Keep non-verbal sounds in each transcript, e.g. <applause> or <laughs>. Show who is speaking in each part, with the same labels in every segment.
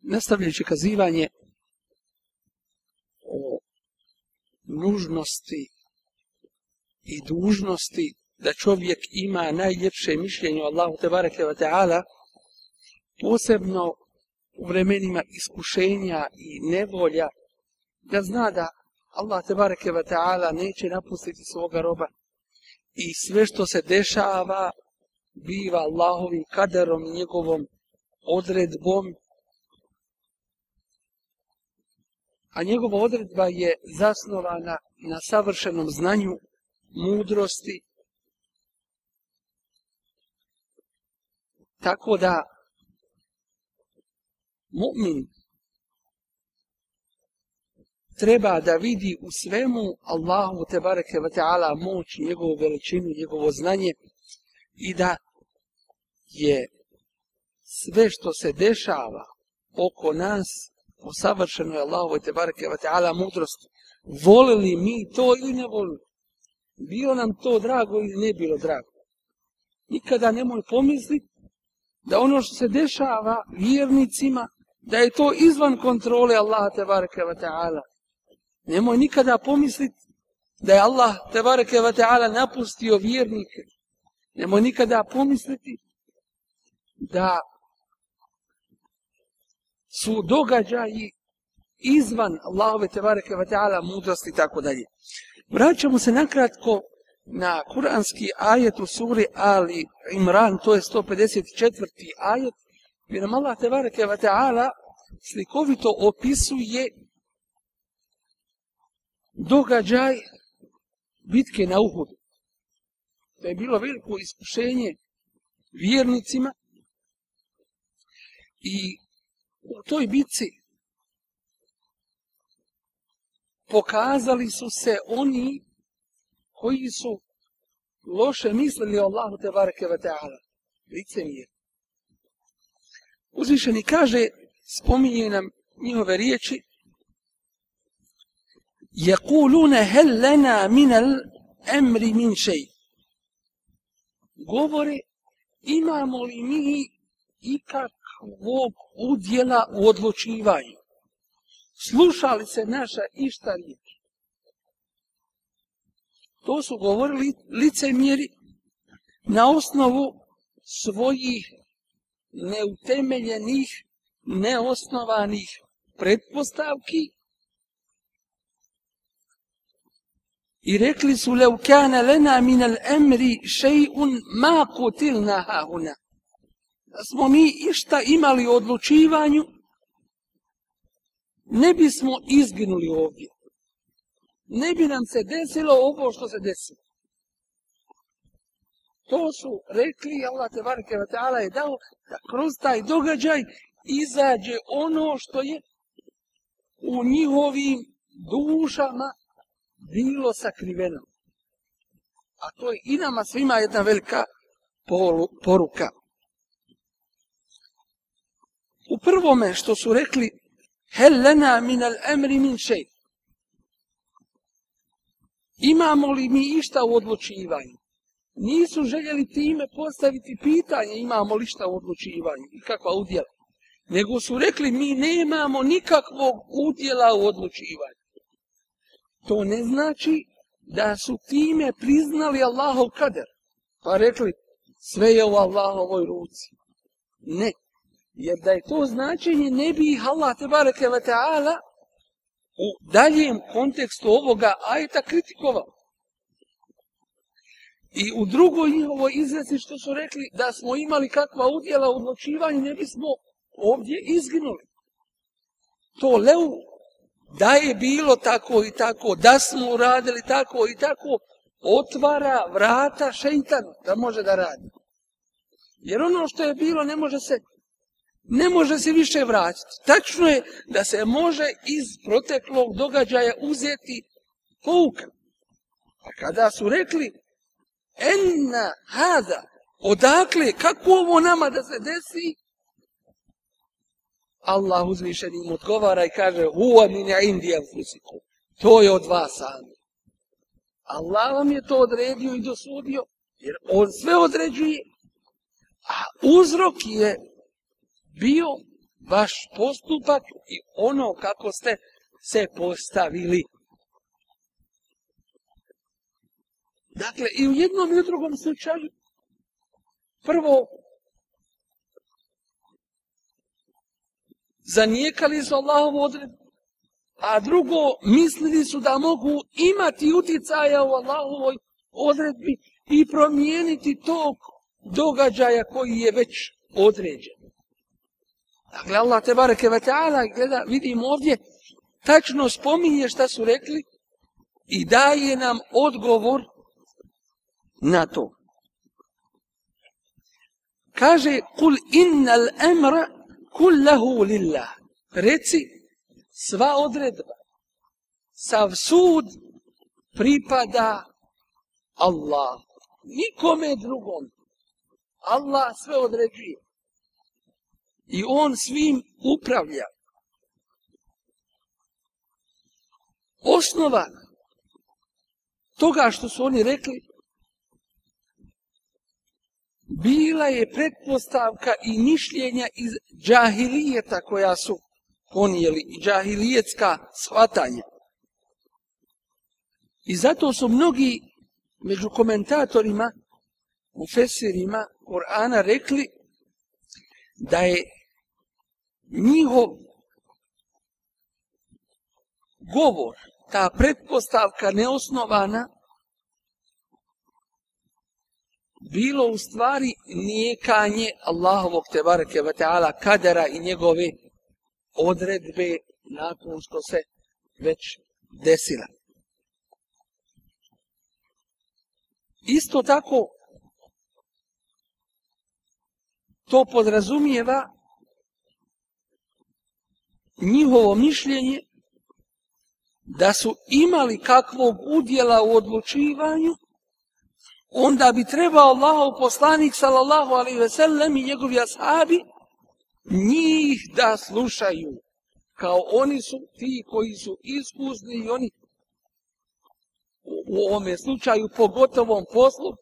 Speaker 1: Nastavljajući kazivanje o nužnosti i dužnosti da čovjek ima najljepše mišljenje o Allahu te bareke ve taala posebno u vremenima iskušenja i nevolja da zna da Allah te bareke ve taala neće napustiti svoga roba. I sve što se dešava biva Allahovim kaderom i njegovom odredbom a njegova odredba je zasnovana na savršenom znanju, mudrosti, tako da mu'min treba da vidi u svemu Allahu te bareke ve taala moć, njegovu veličinu, njegovo znanje i da je sve što se dešava oko nas u savršenoj Allahovoj te bareke ve taala mudrosti. Volili mi to ili ne volili? Bilo nam to drago ili ne bilo drago? Nikada nemoj pomisliti da ono što se dešava vjernicima, da je to izvan kontrole Allaha te bareke ve taala. Nemoj nikada pomisliti da je Allah te bareke ve taala napustio vjernike. Nemoj nikada pomisliti da su događaji izvan Allahove tebareke ve taala mudrosti i tako dalje. Vraćamo se nakratko na kuranski ajet u suri Ali Imran, to je 154. ajet, gdje nam Allah tebareke ve taala slikovito opisuje događaj bitke na Uhudu. To je bilo veliko iskušenje vjernicima i u toj bitci pokazali su se oni koji su loše mislili o Allahu te bareke ve taala lice mi je uzvišeni kaže spominje nam njihove riječi يقولون هل لنا من الامر من شيء govore imamo li mi ikak svog udjela u odlučivanju. Slušali se naša išta riječ. To su govorili licemjeri na osnovu svojih neutemeljenih, neosnovanih pretpostavki i rekli su leu kana lena min al emri še'un ma kutilna hahuna da smo mi išta imali u odlučivanju, ne bismo izginuli ovdje. Ne bi nam se desilo ovo što se desilo. To su rekli, Allah te barke wa je dao da kroz taj događaj izađe ono što je u njihovim dušama bilo sakriveno. A to je i nama svima jedna velika poruka u prvome što su rekli hel lena min al emri min šej. Imamo li mi išta u odlučivanju? Nisu željeli time postaviti pitanje imamo li šta u odlučivanju i kakva udjela. Nego su rekli mi nemamo nikakvog udjela u odlučivanju. To ne znači da su time priznali Allahov kader. Pa rekli sve je u Allahovoj ruci. Ne Jer da je to značenje, ne bi ih Allah te bareke ve ta'ala u daljem kontekstu ovoga ajeta kritikovao. I u drugoj njihovoj izreci što su rekli da smo imali kakva udjela u odlučivanju, ne bismo ovdje izginuli. To leu da je bilo tako i tako, da smo uradili tako i tako, otvara vrata šeitanu da može da radi. Jer ono što je bilo ne može se ne može se više vratiti. Tačno je da se može iz proteklog događaja uzeti pouka. A kada su rekli enna hada, odakle, kako ovo nama da se desi, Allah uzvišen im odgovara i kaže huwa min indija fusiku. To je od vas sami. Allah vam je to odredio i dosudio, jer on sve određuje, a uzrok je bio vaš postupak i ono kako ste se postavili. Dakle, i u jednom i u drugom slučaju, prvo, zanijekali su Allahovu odredbu, a drugo, mislili su da mogu imati uticaja u Allahovoj odredbi i promijeniti tog događaja koji je već određen. Dakle, Allah te bareke ve ta'ala, gleda, vidimo ovdje, tačno spominje šta su rekli i daje nam odgovor na to. Kaže, kul innal emra kullahu lillah. Reci, sva odredba, sav sud pripada Allah. Nikome drugom. Allah sve određuje. I on svim upravlja. Osnova toga što su oni rekli, bila je pretpostavka i mišljenja iz džahilijeta koja su ponijeli, i džahilijetska shvatanja. I zato su mnogi među komentatorima, u fesirima Korana rekli da je njihov govor, ta pretpostavka neosnovana, bilo u stvari nijekanje Allahovog tebareke ve ta'ala kadera i njegove odredbe nakon što se već desila. Isto tako to podrazumijeva njihovo mišljenje da su imali kakvog udjela u odlučivanju onda bi trebao Allahov poslanik sallallahu alaihi ve sellem i njegovi ashabi njih da slušaju kao oni su ti koji su iskusni i oni u ovome slučaju pogotovom poslu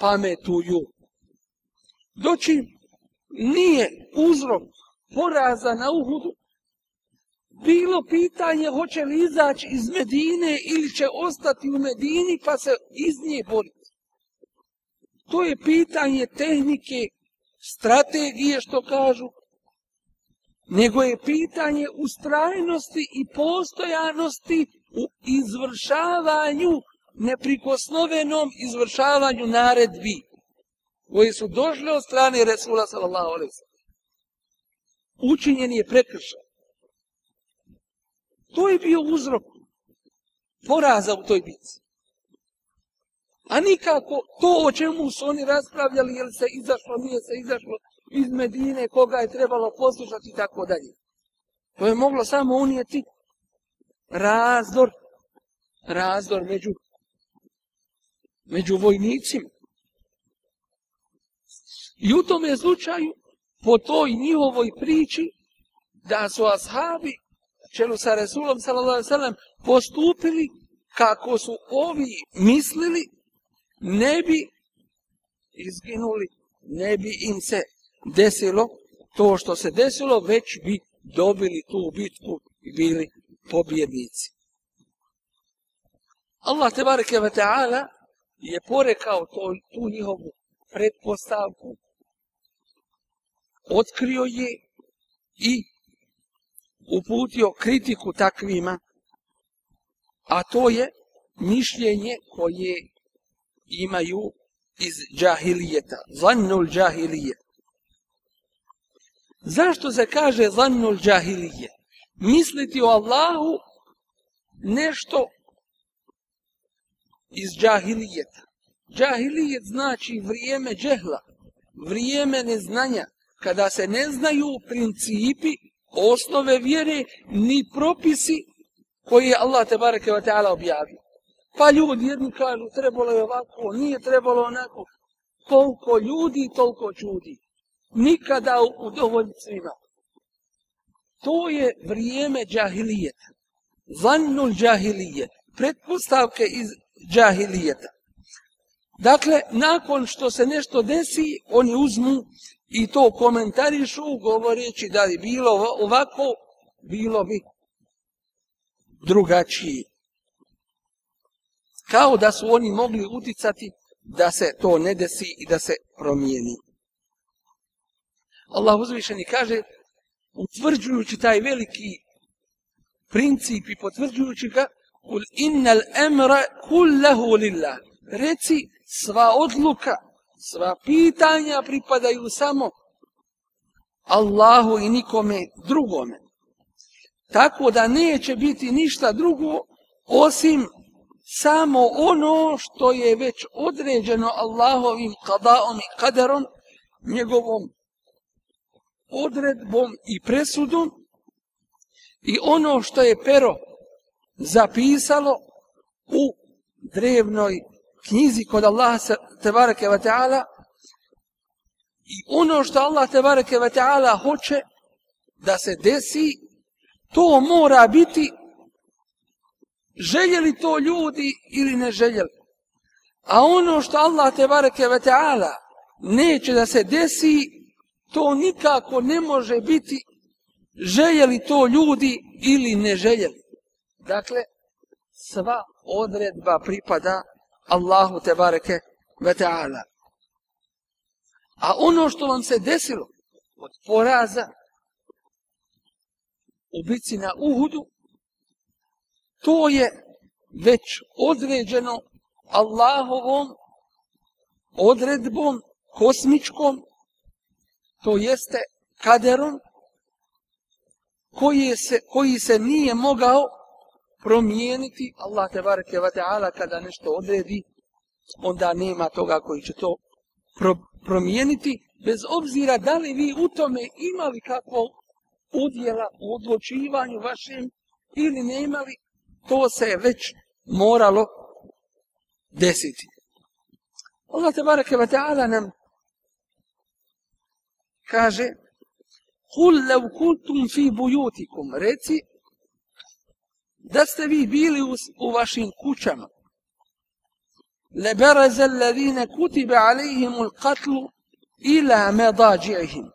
Speaker 1: pametuju. Doći nije uzrok poraza na Uhudu bilo pitanje hoće li izaći iz Medine ili će ostati u Medini pa se iz nje boriti. To je pitanje tehnike, strategije što kažu, nego je pitanje ustrajnosti i postojanosti u izvršavanju, neprikosnovenom izvršavanju naredbi koji su došli od strane Resula sallallahu alaihi Učinjen je prekršaj. To je bio uzrok poraza u toj bitci. A nikako to o čemu su oni raspravljali, je se izašlo, nije se izašlo iz Medine, koga je trebalo poslušati i tako dalje. To je moglo samo unijeti razdor, razdor među, među vojnicima. I u tome slučaju, po toj njihovoj priči, da su ashabi čelu sa Resulom sallam, postupili kako su ovi mislili, ne bi izginuli, ne bi im se desilo to što se desilo, već bi dobili tu bitku i bili pobjednici. Allah te bareke ve ta'ala je porekao to, tu njihovu pretpostavku otkrio je i uputio kritiku takvima, a to je mišljenje koje imaju iz džahilijeta, zannul džahilije. Zašto se kaže zannul džahilije? Misliti o Allahu nešto iz džahilijeta. Džahilijet znači vrijeme džehla, vrijeme neznanja, kada se ne znaju principi osnove vjere ni propisi koji je Allah te bareke ve taala objavio. Pa ljudi jedni kažu trebalo je ovako, nije trebalo onako. Koliko ljudi, toliko čudi. Nikada u svima. To je vrijeme džahilijeta. Vannul džahilije. Pretpostavke iz džahilijeta. Dakle, nakon što se nešto desi, oni uzmu i to komentarišu govoreći da je bilo ovako, bilo bi drugačije. Kao da su oni mogli uticati da se to ne desi i da se promijeni. Allah uzvišeni kaže, utvrđujući taj veliki princip i potvrđujući ga, kul innal emra kullahu lillah. Reci, sva odluka, sva pitanja pripadaju samo Allahu i nikome drugome. Tako da neće biti ništa drugo osim samo ono što je već određeno Allahovim kadaom i kaderom, njegovom odredbom i presudom i ono što je pero zapisalo u drevnoj knjizi kod Allaha tebareke ve taala i ono što Allah tebareke ve taala hoće da se desi to mora biti željeli to ljudi ili ne željeli. A ono što Allah tebareke ve taala neće da se desi to nikako ne može biti željeli to ljudi ili ne željeli. Dakle sva odredba pripada Allahu te bareke ve ta'ala. A ono što vam se desilo od poraza u bici na Uhudu, to je već određeno Allahovom odredbom kosmičkom, to jeste kaderom, koji se, koji se nije mogao promijeniti Allah te bareke ve taala kada nešto odredi onda nema toga koji će to pro, promijeniti bez obzira da li vi u tome imali kakvo udjela u odlučivanju vašem ili ne imali to se je već moralo desiti. Allah te bareke ve taala nam kaže Kul lev kultum fi bujutikum, reci, da ste vi bili u, u vašim kućama. لبرز الذين كتب عليهم القتل إلى مضاجعهم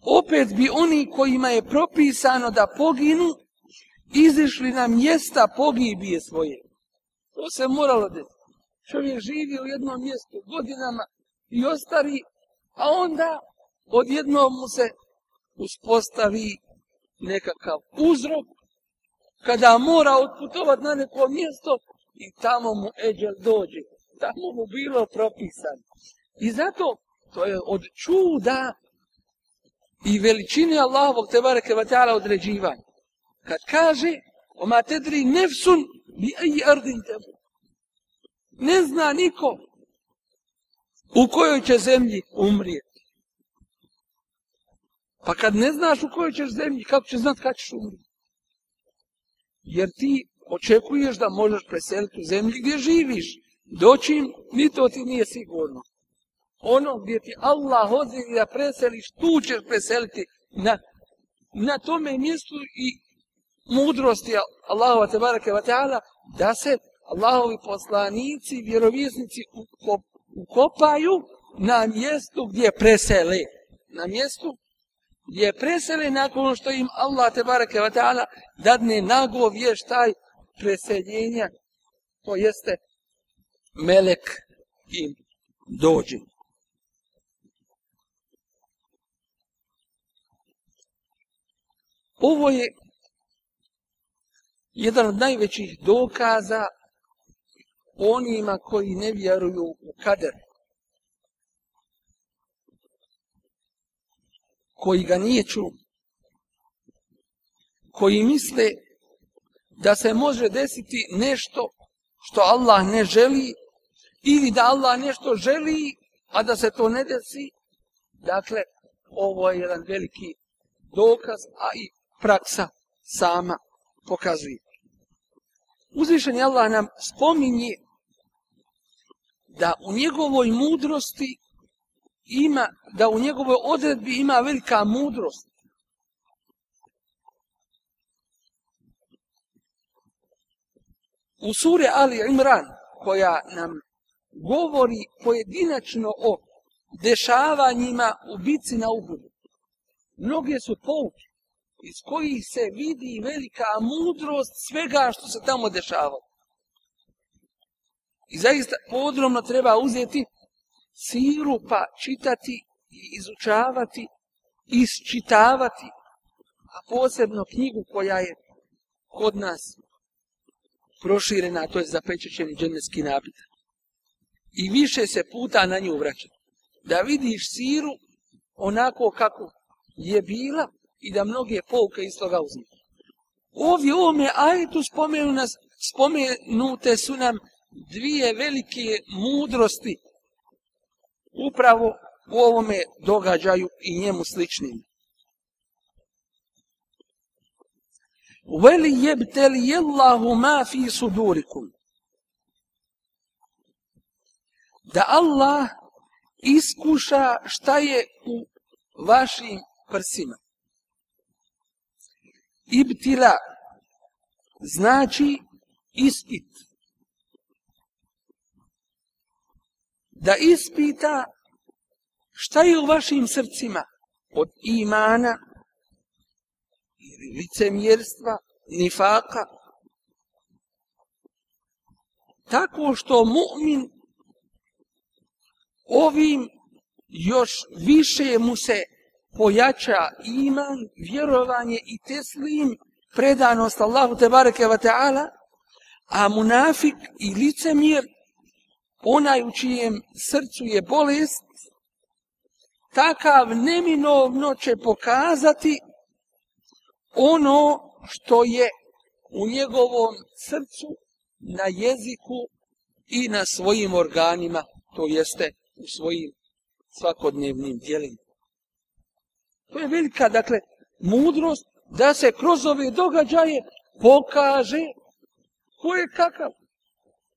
Speaker 1: opet bi oni kojima je propisano da poginu izišli na mjesta pogibije svoje. To se moralo da čovjek živi u jednom mjestu godinama i ostari, a onda odjednom mu se uspostavi nekakav uzrok, kada mora otputovat na neko mjesto i tamo mu eđel dođe. Tamo mu bilo propisano. I zato to je od čuda i veličine Allahovog te bareke wa ta'ala određivanja. Kad kaže, o ma tedri nefsun bi aji ardin tebu. Ne zna niko u kojoj će zemlji umrijeti. Pa kad ne znaš u kojoj ćeš zemlji, kako ćeš znat kada ćeš umriti? Jer ti očekuješ da možeš preseliti u zemlji gdje živiš. Doćim, ni to ti nije sigurno. Ono gdje ti Allah odredi da preseliš, tu ćeš preseliti na, na tome mjestu i mudrosti Allahova te barake wa ta'ala da se Allahovi poslanici, vjerovjesnici ukopaju na mjestu gdje presele. Na mjestu je presele nakon ono što im Allah te bareke ve taala dadne nago vještaj preseljenja. To jeste melek im dođe. Ovo je jedan od najvećih dokaza onima koji ne vjeruju u kader. Koji ga nije čuo. Koji misle da se može desiti nešto što Allah ne želi ili da Allah nešto želi, a da se to ne desi. Dakle, ovo je jedan veliki dokaz, a i praksa sama pokazuje. Uzvišen Allah nam spominje da u njegovoj mudrosti ima, da u njegovoj odredbi ima velika mudrost. U sure Ali Imran, koja nam govori pojedinačno o dešavanjima u bici na Uhudu, mnoge su pouke iz kojih se vidi velika mudrost svega što se tamo dešavalo. I zaista podrobno treba uzeti siru pa čitati i izučavati, isčitavati, a posebno knjigu koja je kod nas proširena, to je zapečećeni dženevski napitak. I više se puta na nju vraćati. Da vidiš siru onako kako je bila i da mnoge pouke iz toga uzme. Ovdje u ovome ajetu spomenu nas, spomenute su nam dvije velike mudrosti upravo u ovome događaju i njemu sličnim. Veli jebteli jellahu ma fi sudurikum. Da Allah iskuša šta je u vašim prsima. Ibtila znači ispit. Da ispita šta je u vašim srcima od imana ili licemjerstva, nifaka. Tako što mu'min ovim još više mu se pojača iman, vjerovanje i teslim, predanost Allahu te bareke ve ta'ala, a munafik i licemjer onaj u čijem srcu je bolest, takav neminovno će pokazati ono što je u njegovom srcu, na jeziku i na svojim organima, to jeste u svojim svakodnevnim dijelima. To je velika, dakle, mudrost da se kroz ove događaje pokaže ko je kakav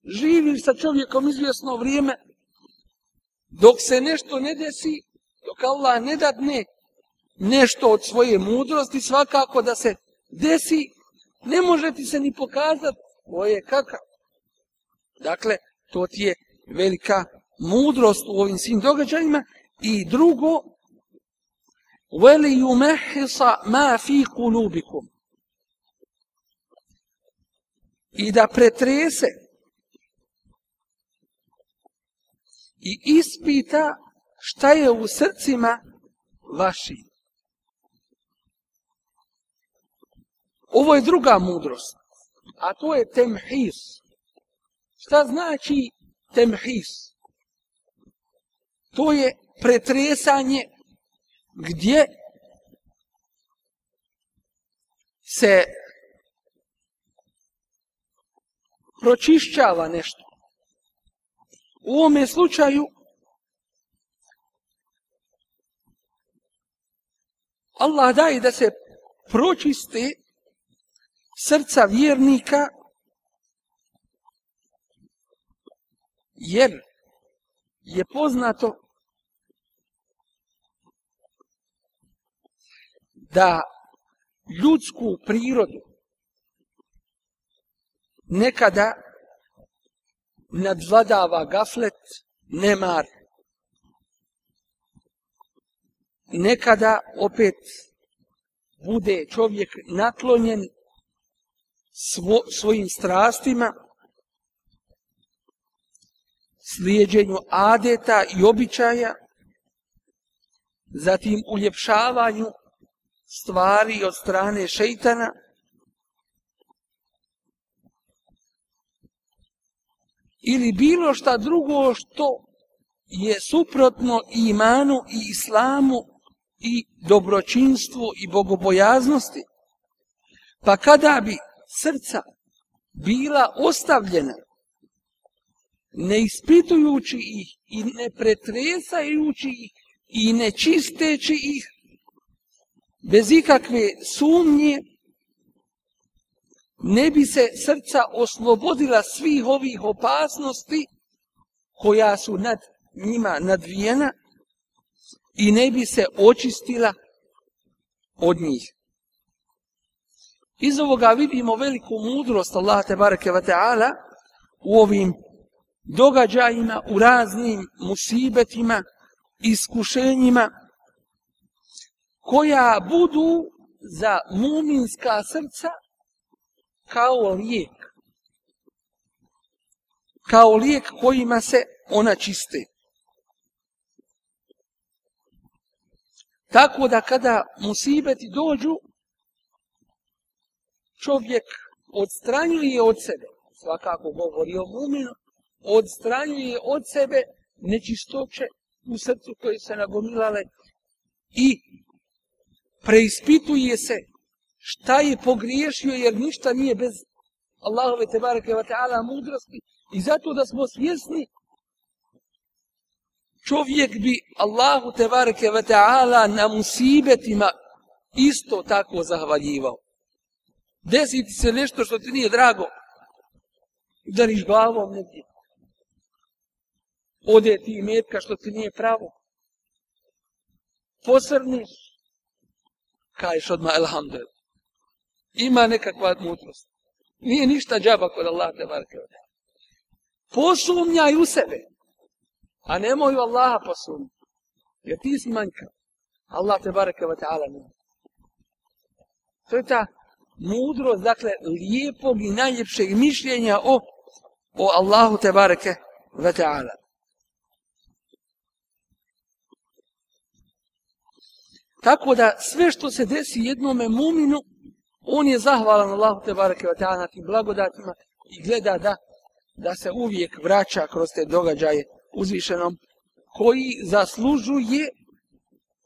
Speaker 1: živiš sa čovjekom izvjesno vrijeme, dok se nešto ne desi, dok Allah ne dadne nešto od svoje mudrosti, svakako da se desi, ne može ti se ni pokazati ko je kakav. Dakle, to ti je velika mudrost u ovim svim događajima. I drugo, veli yumehisa ma fi kulubikum. I da pretrese i ispita šta je u srcima vaši. Ovo je druga mudrost, a to je temhis. Šta znači temhis? To je pretresanje gdje se pročišćava nešto. U ovome slučaju Allah daje da se pročiste srca vjernika jer je poznato da ljudsku prirodu nekada nadvladava gaflet, nemar. Nekada opet bude čovjek naklonjen svo, svojim strastima, slijedženju adeta i običaja, zatim uljepšavanju stvari od strane šeitana, ili bilo šta drugo što je suprotno i imanu i islamu i dobročinstvu i bogobojaznosti. Pa kada bi srca bila ostavljena, ne ispitujući ih i ne pretresajući ih i ne čisteći ih, bez ikakve sumnje, ne bi se srca oslobodila svih ovih opasnosti koja su nad njima nadvijena i ne bi se očistila od njih. Iz ovoga vidimo veliku mudrost Allah te bareke ve taala u ovim događajima, u raznim musibetima, iskušenjima koja budu za muminska srca kao lijek. Kao lijek kojima se ona čiste. Tako da kada musibeti dođu, čovjek odstranjuje od sebe, svakako govori o muminu, odstranjuje od sebe nečistoće u srcu koje se nagomilale i preispituje se šta je pogriješio jer ništa nije bez Allahove tebareke ve ta'ala mudrosti i zato da smo svjesni čovjek bi Allahu tebareke ve ta'ala na musibetima isto tako zahvaljivao. Desiti se nešto što ti nije drago, udariš glavom negdje. Ode ti metka što ti nije pravo. Posrniš, kažeš odmah, elhamdulillah. Ima nekakva mudrost. Nije ništa džaba kod Allah te barke od Posumnjaj u sebe. A nemoj u Allaha posumnjati. Jer ti si manjka. Allah te bareke wa ta'ala nema. To je ta mudrost, dakle, lijepog i najljepšeg mišljenja o, o Allahu te bareke wa ta'ala. Tako da sve što se desi jednome muminu, on je zahvalan Allahu te bareke ve ta'ala na tim blagodatima i gleda da, da se uvijek vraća kroz te događaje uzvišenom koji zaslužuje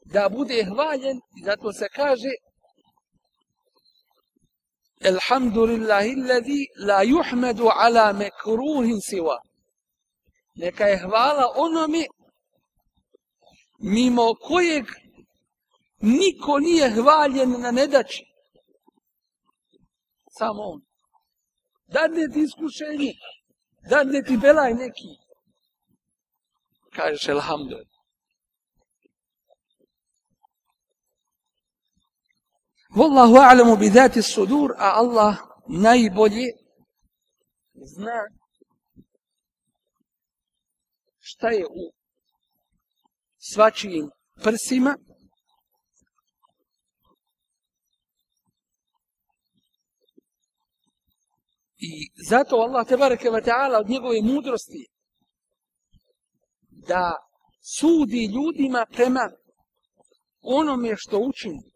Speaker 1: da bude hvaljen i zato se kaže Alhamdulillahi alladhi la yuhmadu ala makruhin siwa. Neka je hvala onome mimo kojeg niko nije hvaljen na nedači. Samo on. Dadne ti iskušenje, dadne ti belaj neki. Kažeš, elhamdulillah. Wallahu a'lamu bi zati sudur, a Allah najbolje zna šta je u svačijim prsima. I zato Allah te bareke ve taala od njegove mudrosti da sudi ljudima prema onome što učini.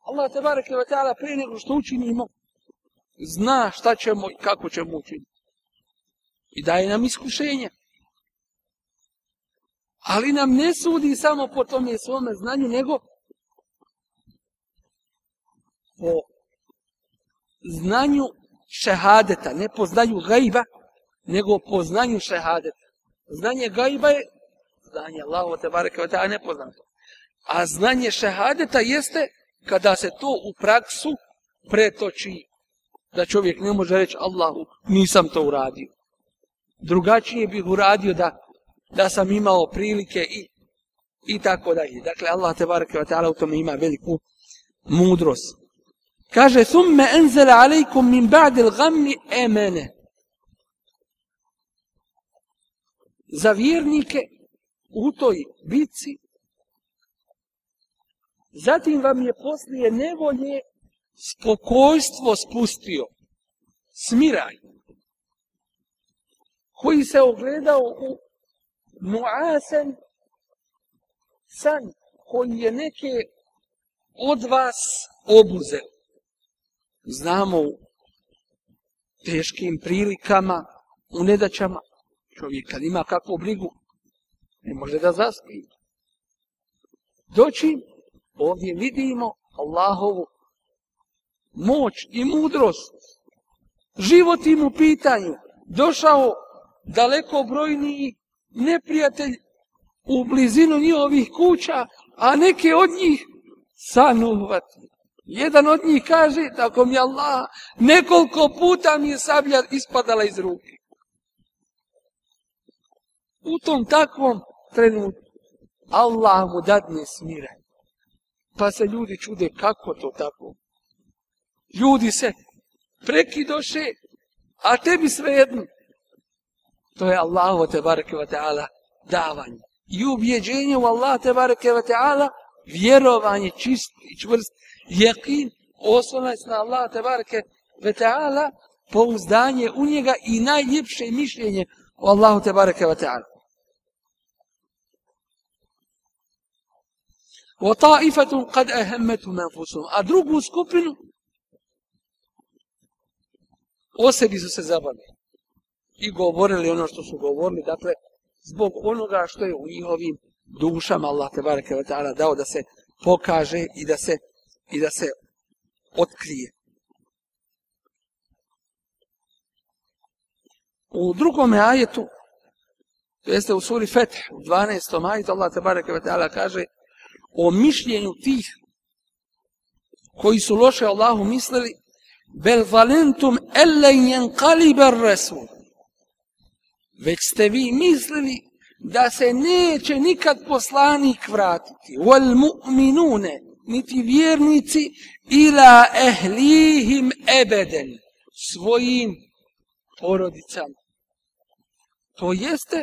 Speaker 1: Allah te bareke ve taala prije nego što učinimo zna šta ćemo i kako ćemo učiniti. I daje nam iskušenje. Ali nam ne sudi samo po tome svome znanju, nego po znanju šehadeta, ne po znanju gajba, nego po znanju šehadeta. Znanje gajba je znanje Allahu te bareke ve taala nepoznato. A znanje šehadeta jeste kada se to u praksu pretoči, da čovjek ne može reći Allahu, nisam to uradio. Drugačije bih uradio da, da sam imao prilike i, i tako dalje. Dakle, Allah te bareke wa ta'ala u tome ima veliku mudrost. Kaže, thumme enzele alejkum min ba'dil gammi emene. Za vjernike u toj bici Zatim vam je poslije nevolje spokojstvo spustio. Smiraj. Koji se ogledao u muasen san koji je neke od vas obuzeo. Znamo u teškim prilikama, u nedaćama, čovjek kad ima kakvu brigu, ne može da zaspi. Doći, ovdje vidimo Allahovu moć i mudrost. Život im u pitanju. Došao daleko brojniji neprijatelj u blizinu njihovih kuća, a neke od njih sanuhvati. Jedan od njih kaže, tako mi Allah, nekoliko puta mi je sablja ispadala iz ruke. U tom takvom trenutku Allah mu dadne smire. Pa se ljudi čude kako to tako. Ljudi se prekidoše, a tebi svejedno. To je Allah te bareke wa ta'ala davanje. I ubjeđenje u Allah te bareke wa ta'ala vjerovanje čist i čvrst jekin osnovna na Allah te bareke wa ta'ala pouzdanje u njega i najljepše mišljenje o Allahu te bareke wa ta'ala. وطائفة قد أهمتهم أنفسهم a drugu skupinu o sebi su se zabavili i govorili ono što su govorili, dakle, zbog onoga što je u njihovim dušama Allah te bareke ve taala dao da se pokaže i da se i da se otkrije. U drugom ajetu, to jeste u suri Feth, u 12. ajetu, Allah te bareke ve taala kaže o mišljenju tih koji su loše Allahu mislili, bel valentum ellen jenqaliber rasul Već ste vi mislili da se neće nikad poslanik vratiti. Wal mu'minune, niti vjernici, ila ehlihim ebeden, svojim porodicama. To jeste,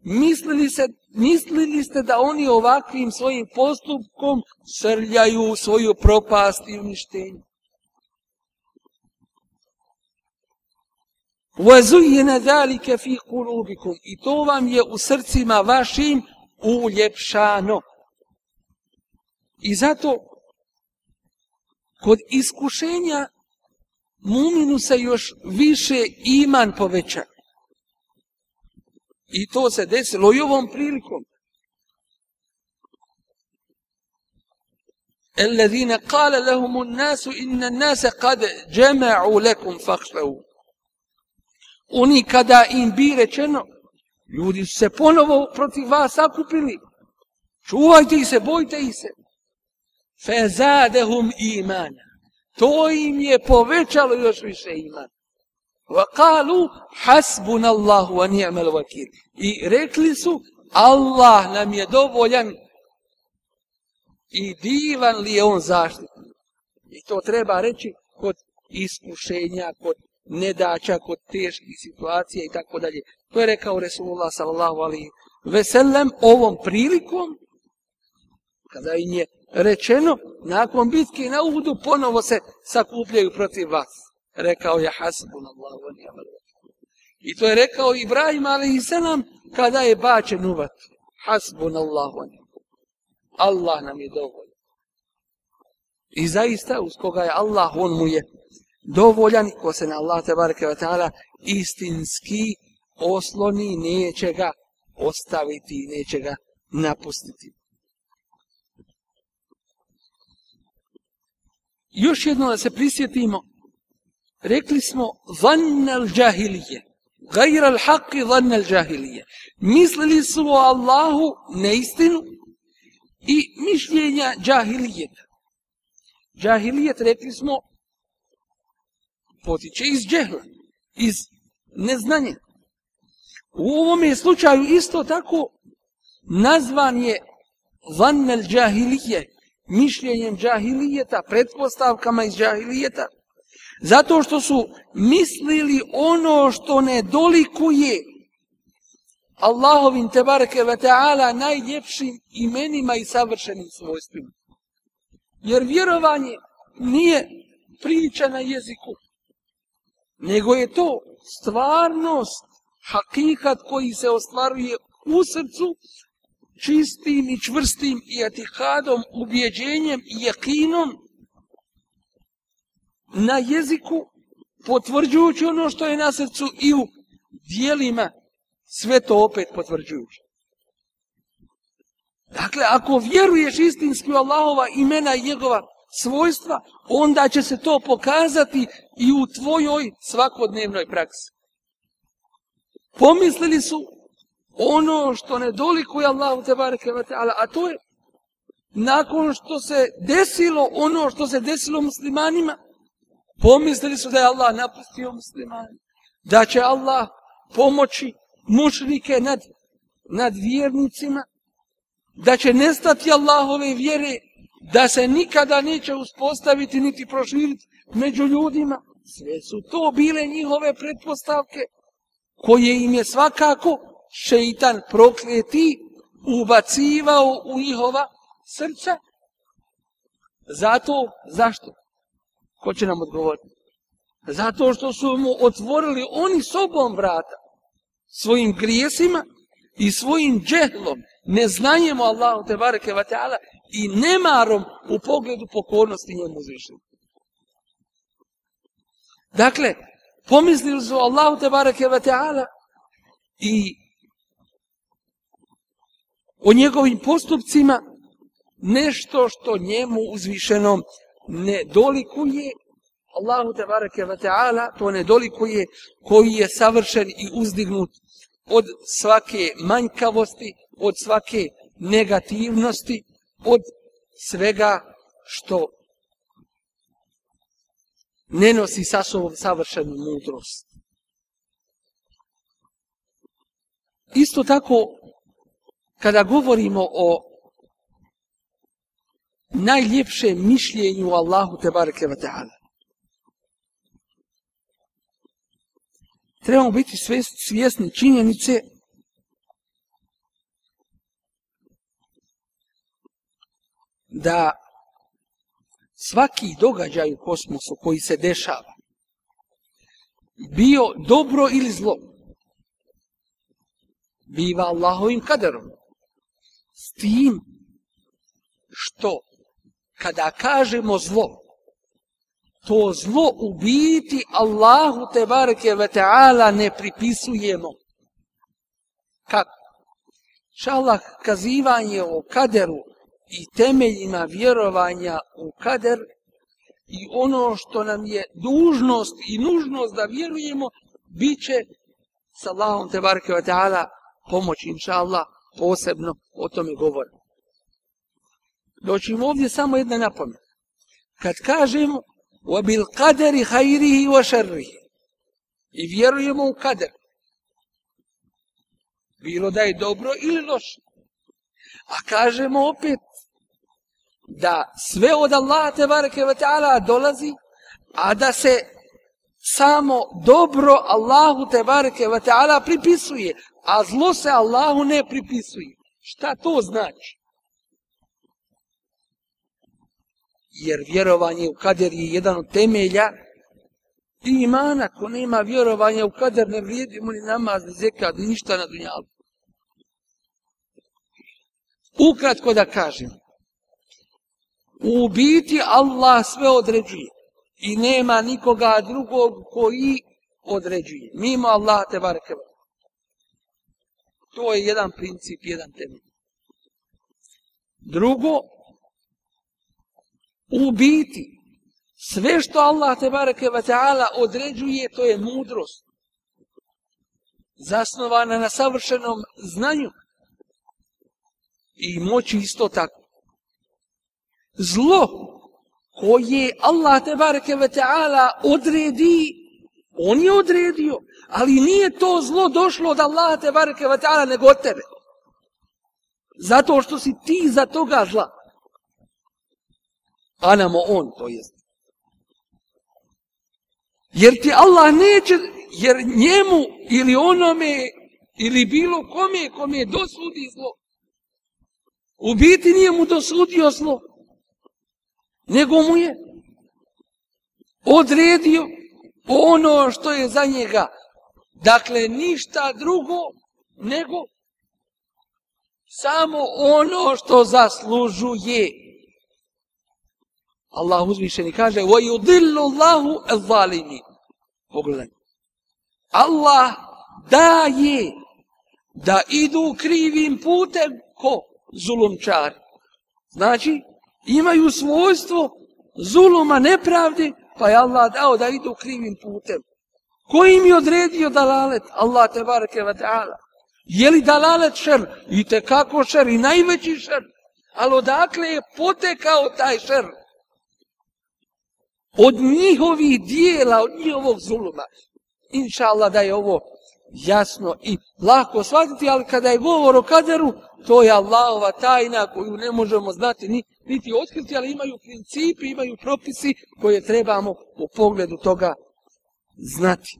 Speaker 1: mislili, se, mislili ste da oni ovakvim svojim postupkom srljaju svoju propast i uništenje. وَزُيِّنَ ذَلِكَ فِي قُلُوبِكُمْ I to vam je u srcima vašim uljepšano. I zato kod iskušenja muminu se još više iman poveća. I to se desilo i ovom prilikom. الذين قال لهم الناس إن الناس قد جمعوا لكم فاخشوا Oni kada im bi rečeno, ljudi su se ponovo protiv vas sakupili. Čuvajte ih se, bojte ih se. Fezadehum imana. To im je povećalo još više imana. Wa kalu hasbun Allahu wa ni'mal wakil. I rekli su Allah nam je dovoljan i divan li je on zaštitnik. I to treba reći kod iskušenja, kod nedaća, kod teških situacija i tako dalje. To je rekao Resulullah sallallahu alaihi ve sellem ovom prilikom kada im je rečeno nakon bitke na Uhudu ponovo se sakupljaju protiv vas. Rekao je hasbun Allahu wa ni'mal I to je rekao Ibrahim alaihi selam kada je bačen u vatru. Hasbun Allahu wa ni'mal Allah nam je dovoljan. I zaista uz koga je Allah, on mu je dovoljan ko se na Allah te bareke ve taala istinski osloni neće ga ostaviti neće ga napustiti. Još jedno da se prisjetimo. Rekli smo zannal džahilije. Gajra al haqi zannal džahilije. Mislili su o Allahu neistinu i mišljenja džahilijeta. Džahilijet rekli smo potiče iz džehla, iz neznanja. U ovom slučaju isto tako nazvan je vannel džahilije, mišljenjem džahilijeta, pretpostavkama iz džahilijeta, zato što su mislili ono što ne dolikuje Allahovim tebareke ve ta'ala najljepšim imenima i savršenim svojstvima. Jer vjerovanje nije priča na jeziku, nego je to stvarnost, hakikat koji se ostvaruje u srcu, čistim i čvrstim i atikadom, ubjeđenjem i jakinom na jeziku, potvrđujući ono što je na srcu i u dijelima, sve to opet potvrđujući. Dakle, ako vjeruješ istinski u Allahova imena i njegova svojstva, onda će se to pokazati i u tvojoj svakodnevnoj praksi. Pomislili su ono što ne dolikuje Allahu te bareke ve taala, a to je nakon što se desilo ono što se desilo muslimanima, pomislili su da je Allah napustio muslimane, da će Allah pomoći mušrike nad, nad vjernicima, da će nestati Allahove vjere, da se nikada neće uspostaviti niti proširiti među ljudima. Sve su to bile njihove pretpostavke, koje im je svakako šeitan prokleti ubacivao u njihova srca. Zato, zašto? Ko će nam odgovoriti? Zato što su mu otvorili oni sobom vrata, svojim grijesima i svojim džehlom, neznanjem o Allahu te bareke i nemarom u pogledu pokornosti njemu uzvišenju. Dakle, pomislili su Allahu te bareke ve ta'ala i o njegovim postupcima nešto što njemu uzvišenom ne dolikuje. Allahu te bareke ve taala to ne dolikuje koji je savršen i uzdignut od svake manjkavosti, od svake negativnosti, od svega što ne nosi sa sobom savršenu mudrost. Isto tako, kada govorimo o najljepšem mišljenju Allahu Tebareke ve Teala, Trebamo biti svjesni činjenice da svaki događaj u kosmosu koji se dešava bio dobro ili zlo biva Allahovim kaderom s tim što kada kažemo zlo, to zlo u biti Allahu te bareke ve taala ne pripisujemo. Kako? Šalah kazivanje o kaderu i temeljima vjerovanja u kader i ono što nam je dužnost i nužnost da vjerujemo, bit će s Allahom te bareke ve taala pomoć, inša Allah, posebno o tome govorimo doći im ovdje samo jedna napomena. Kad kažemo وَبِلْ قَدَرِ خَيْرِهِ وَشَرِّهِ i vjerujemo u kader, bilo da je dobro ili loše. A kažemo opet da sve od Allaha te bareke ve taala dolazi, a da se samo dobro Allahu te bareke ve taala pripisuje, a zlo se Allahu ne pripisuje. Šta to znači? jer vjerovanje u kader je jedan od temelja i imana, ko nema vjerovanja u kader, ne vrijedi mu ni namaz, ni zekad, ni ništa na dunjalu. Ukratko da kažem, u biti Allah sve određuje i nema nikoga drugog koji određuje. Mimo Allah te bareke. To je jedan princip, jedan temelj. Drugo, u biti sve što Allah te bareke ve taala određuje to je mudrost zasnovana na savršenom znanju i moći isto tako zlo koje Allah te bareke ve taala odredi on je odredio ali nije to zlo došlo od Allaha te bareke ve taala nego od tebe zato što si ti za toga zla Anamo on, to jest. Jer ti Allah neće, jer njemu ili onome ili bilo kome kome dosudi zlo. U biti nije mu dosudio zlo Nego mu je odredio ono što je za njega. Dakle, ništa drugo nego Samo ono što zaslužuje. Allah uzvišeni kaže وَيُضِلُّ اللَّهُ الظَّالِمِ Pogledaj. Allah daje da idu krivim putem ko? Zulumčar. Znači, imaju svojstvo zuluma nepravde, pa je Allah dao da idu krivim putem. Ko im je odredio dalalet? Allah te bareke ve ta'ala. Je li dalalet šer? I te kako šer? I najveći šer. Ali odakle je potekao taj šer? Od njihovih dijela, od njihovog zuluma. Inša Allah da je ovo jasno i lako shvatiti, ali kada je govor o kaderu, to je Allahova tajna koju ne možemo znati ni, niti otkriti, ali imaju principi, imaju propisi koje trebamo u pogledu toga znati.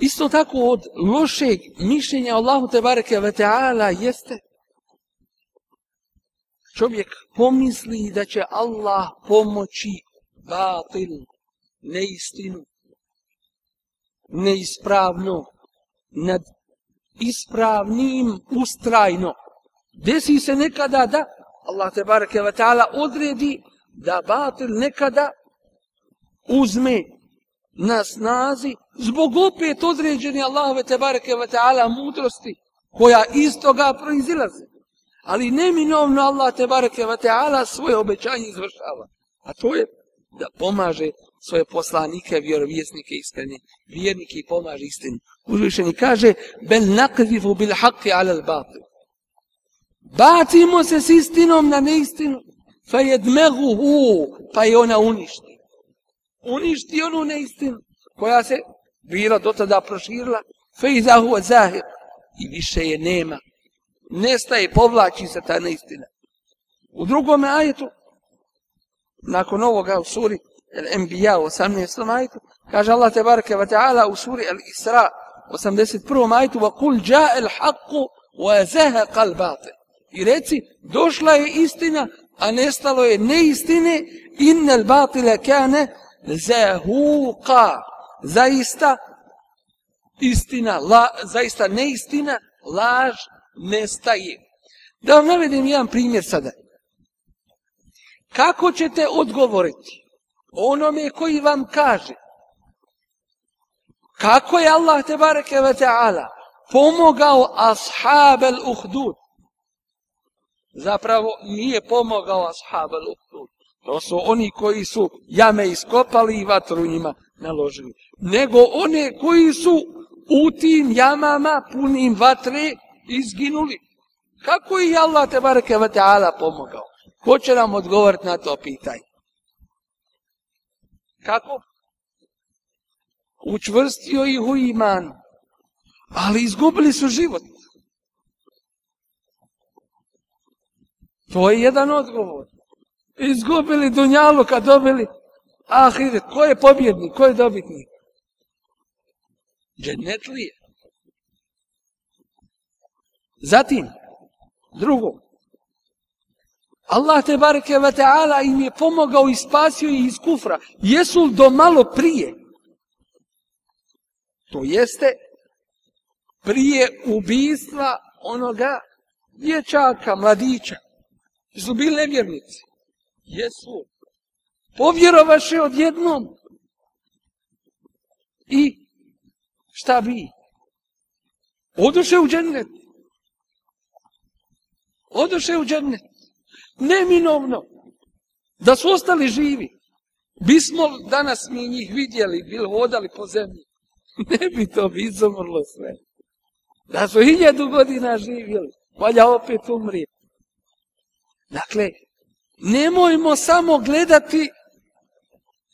Speaker 1: Isto tako od lošeg mišljenja Allahu te bareke ve taala jeste čovjek pomisli da će Allah pomoći batil, neistinu, neispravno, nad ispravnim ustrajno. Desi se nekada da Allah te bareke ve taala odredi da batil nekada uzme na snazi zbog opet određene Allahove te bareke ve taala mudrosti koja iz toga proizilaze. Ali neminovno Allah te bareke ve taala svoje obećanje izvršava. A to je da pomaže svoje poslanike, vjerovjesnike iskreni, vjernike i pomaže istinu. Uzvišeni kaže, bel nakzifu bil haqqi ala al batil. Bacimo se s istinom na neistinu, fa jedmeguhu, pa je ona uništi. Uništi onu neistinu, koja se bila do tada proširila, fa izahu zahir, i više je nema. Nestaje, povlači se ta neistina. U drugome ajetu, nakon ovoga u suri, Al-Anbiya 18. ajetu, kaže Allah te bareke ve taala u suri Al-Isra 81. ajetu wa qul jaa al-haqqu wa zahaqa al-batil. I reci došla je istina, a nestalo je neistine, innel batila kana zahuqa. Zaista istina, la, zaista neistina, laž nestaje. Da vam navedem jedan primjer sada. Kako ćete odgovoriti onome koji vam kaže kako je Allah te bareke ve taala pomogao ashab al uhdud zapravo nije pomogao ashab al to su oni koji su jame iskopali i vatru njima naložili nego one koji su u tim jamama punim vatre izginuli kako je Allah te bareke ve taala pomogao ko će nam odgovoriti na to pitanje Kako? Učvrstio ih u iman. Ali izgubili su život. To je jedan odgovor. Izgubili dunjalu kad dobili ahiret. Ko je pobjednik? Ko je dobitnik? Dženetlije. Zatim, drugo, Allah te bareke ve taala im je pomogao i spasio ih iz kufra. Jesu do malo prije? To jeste prije ubistva onoga dječaka, mladića. Jesu bili nevjernici. Jesu. Povjerovaše odjednom. I šta bi? Oduše u džennet. Oduše u džennet neminovno da su ostali živi. Bismo danas mi njih vidjeli, bili hodali po zemlji. <laughs> Ne bi to bi izumrlo sve. Da su hiljadu godina živjeli, valja opet umrije. Dakle, nemojmo samo gledati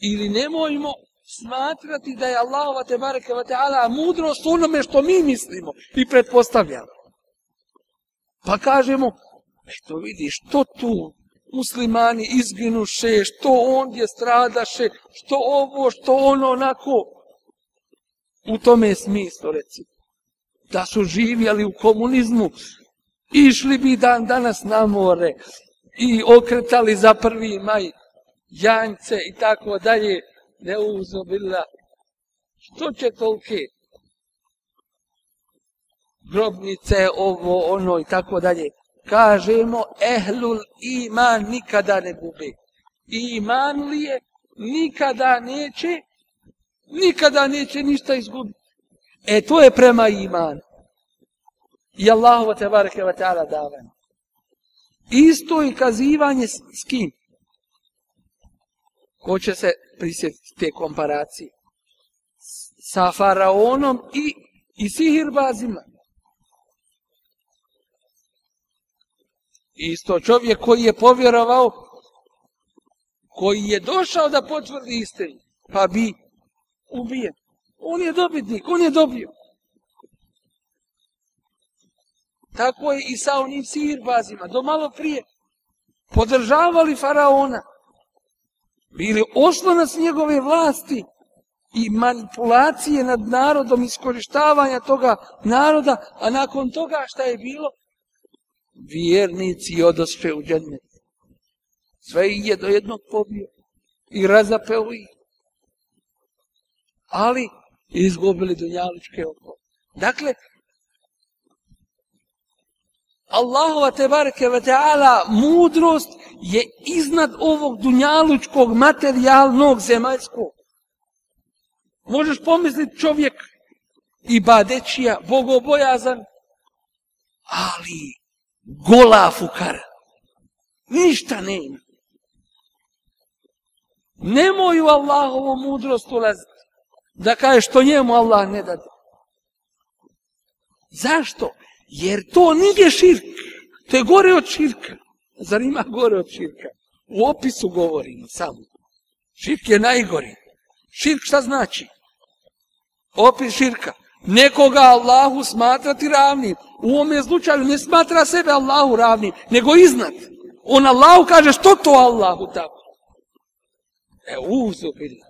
Speaker 1: ili nemojmo smatrati da je Allahova te bareke ve ta'ala mudrost onome što mi mislimo i pretpostavljamo. Pa kažemo, Eto vidi, što tu muslimani izginuše, što ondje stradaše, što ovo, što ono, onako. U tome je smislo, reci. Da su živjeli u komunizmu, išli bi dan danas na more i okretali za prvi maj janjce i tako dalje, ne uzobila. Što će tolke? grobnice, ovo, ono i tako dalje. Kažemo, ehlul iman nikada ne gube. Iman li je, nikada neće, nikada neće ništa izgubiti. E, to je prema iman. I Allahu te bareke ve taala davanje. Isto i kazivanje s, s kim? Ko će se prisjetiti te komparacije? Sa faraonom i, i sihirbazima. Isto čovjek koji je povjerovao, koji je došao da potvrdi istinu, pa bi ubijen. On je dobitnik, on je dobio. Tako je i sa onim sihirbazima, do malo prije. Podržavali faraona. Bili oslonac njegove vlasti i manipulacije nad narodom, iskorištavanja toga naroda, a nakon toga šta je bilo? Vjernici odospe u džennet. Sve ih je do jednog pobio i razapeo ih. Ali izgubili dunjaličke oko. Dakle, Allahova te bareke ve taala mudrost je iznad ovog dunjalučkog materijalnog zemaljskog. Možeš pomisliti čovjek i badećija, bogobojazan, ali gola fukara. Ništa nema. Nemoj u Allahovu mudrost ulaziti. Da kaže što njemu Allah ne dade. Zašto? Jer to nije širk. To je gore od širka. Zar ima gore od širka? U opisu govorimo samo. Širk je najgori. Širk šta znači? Opis širka. Nekoga Allahu smatrati ravnim. U ovome slučaju ne smatra sebe Allahu ravnim, nego iznad. On Allahu kaže što to Allahu tako? E, uzubila.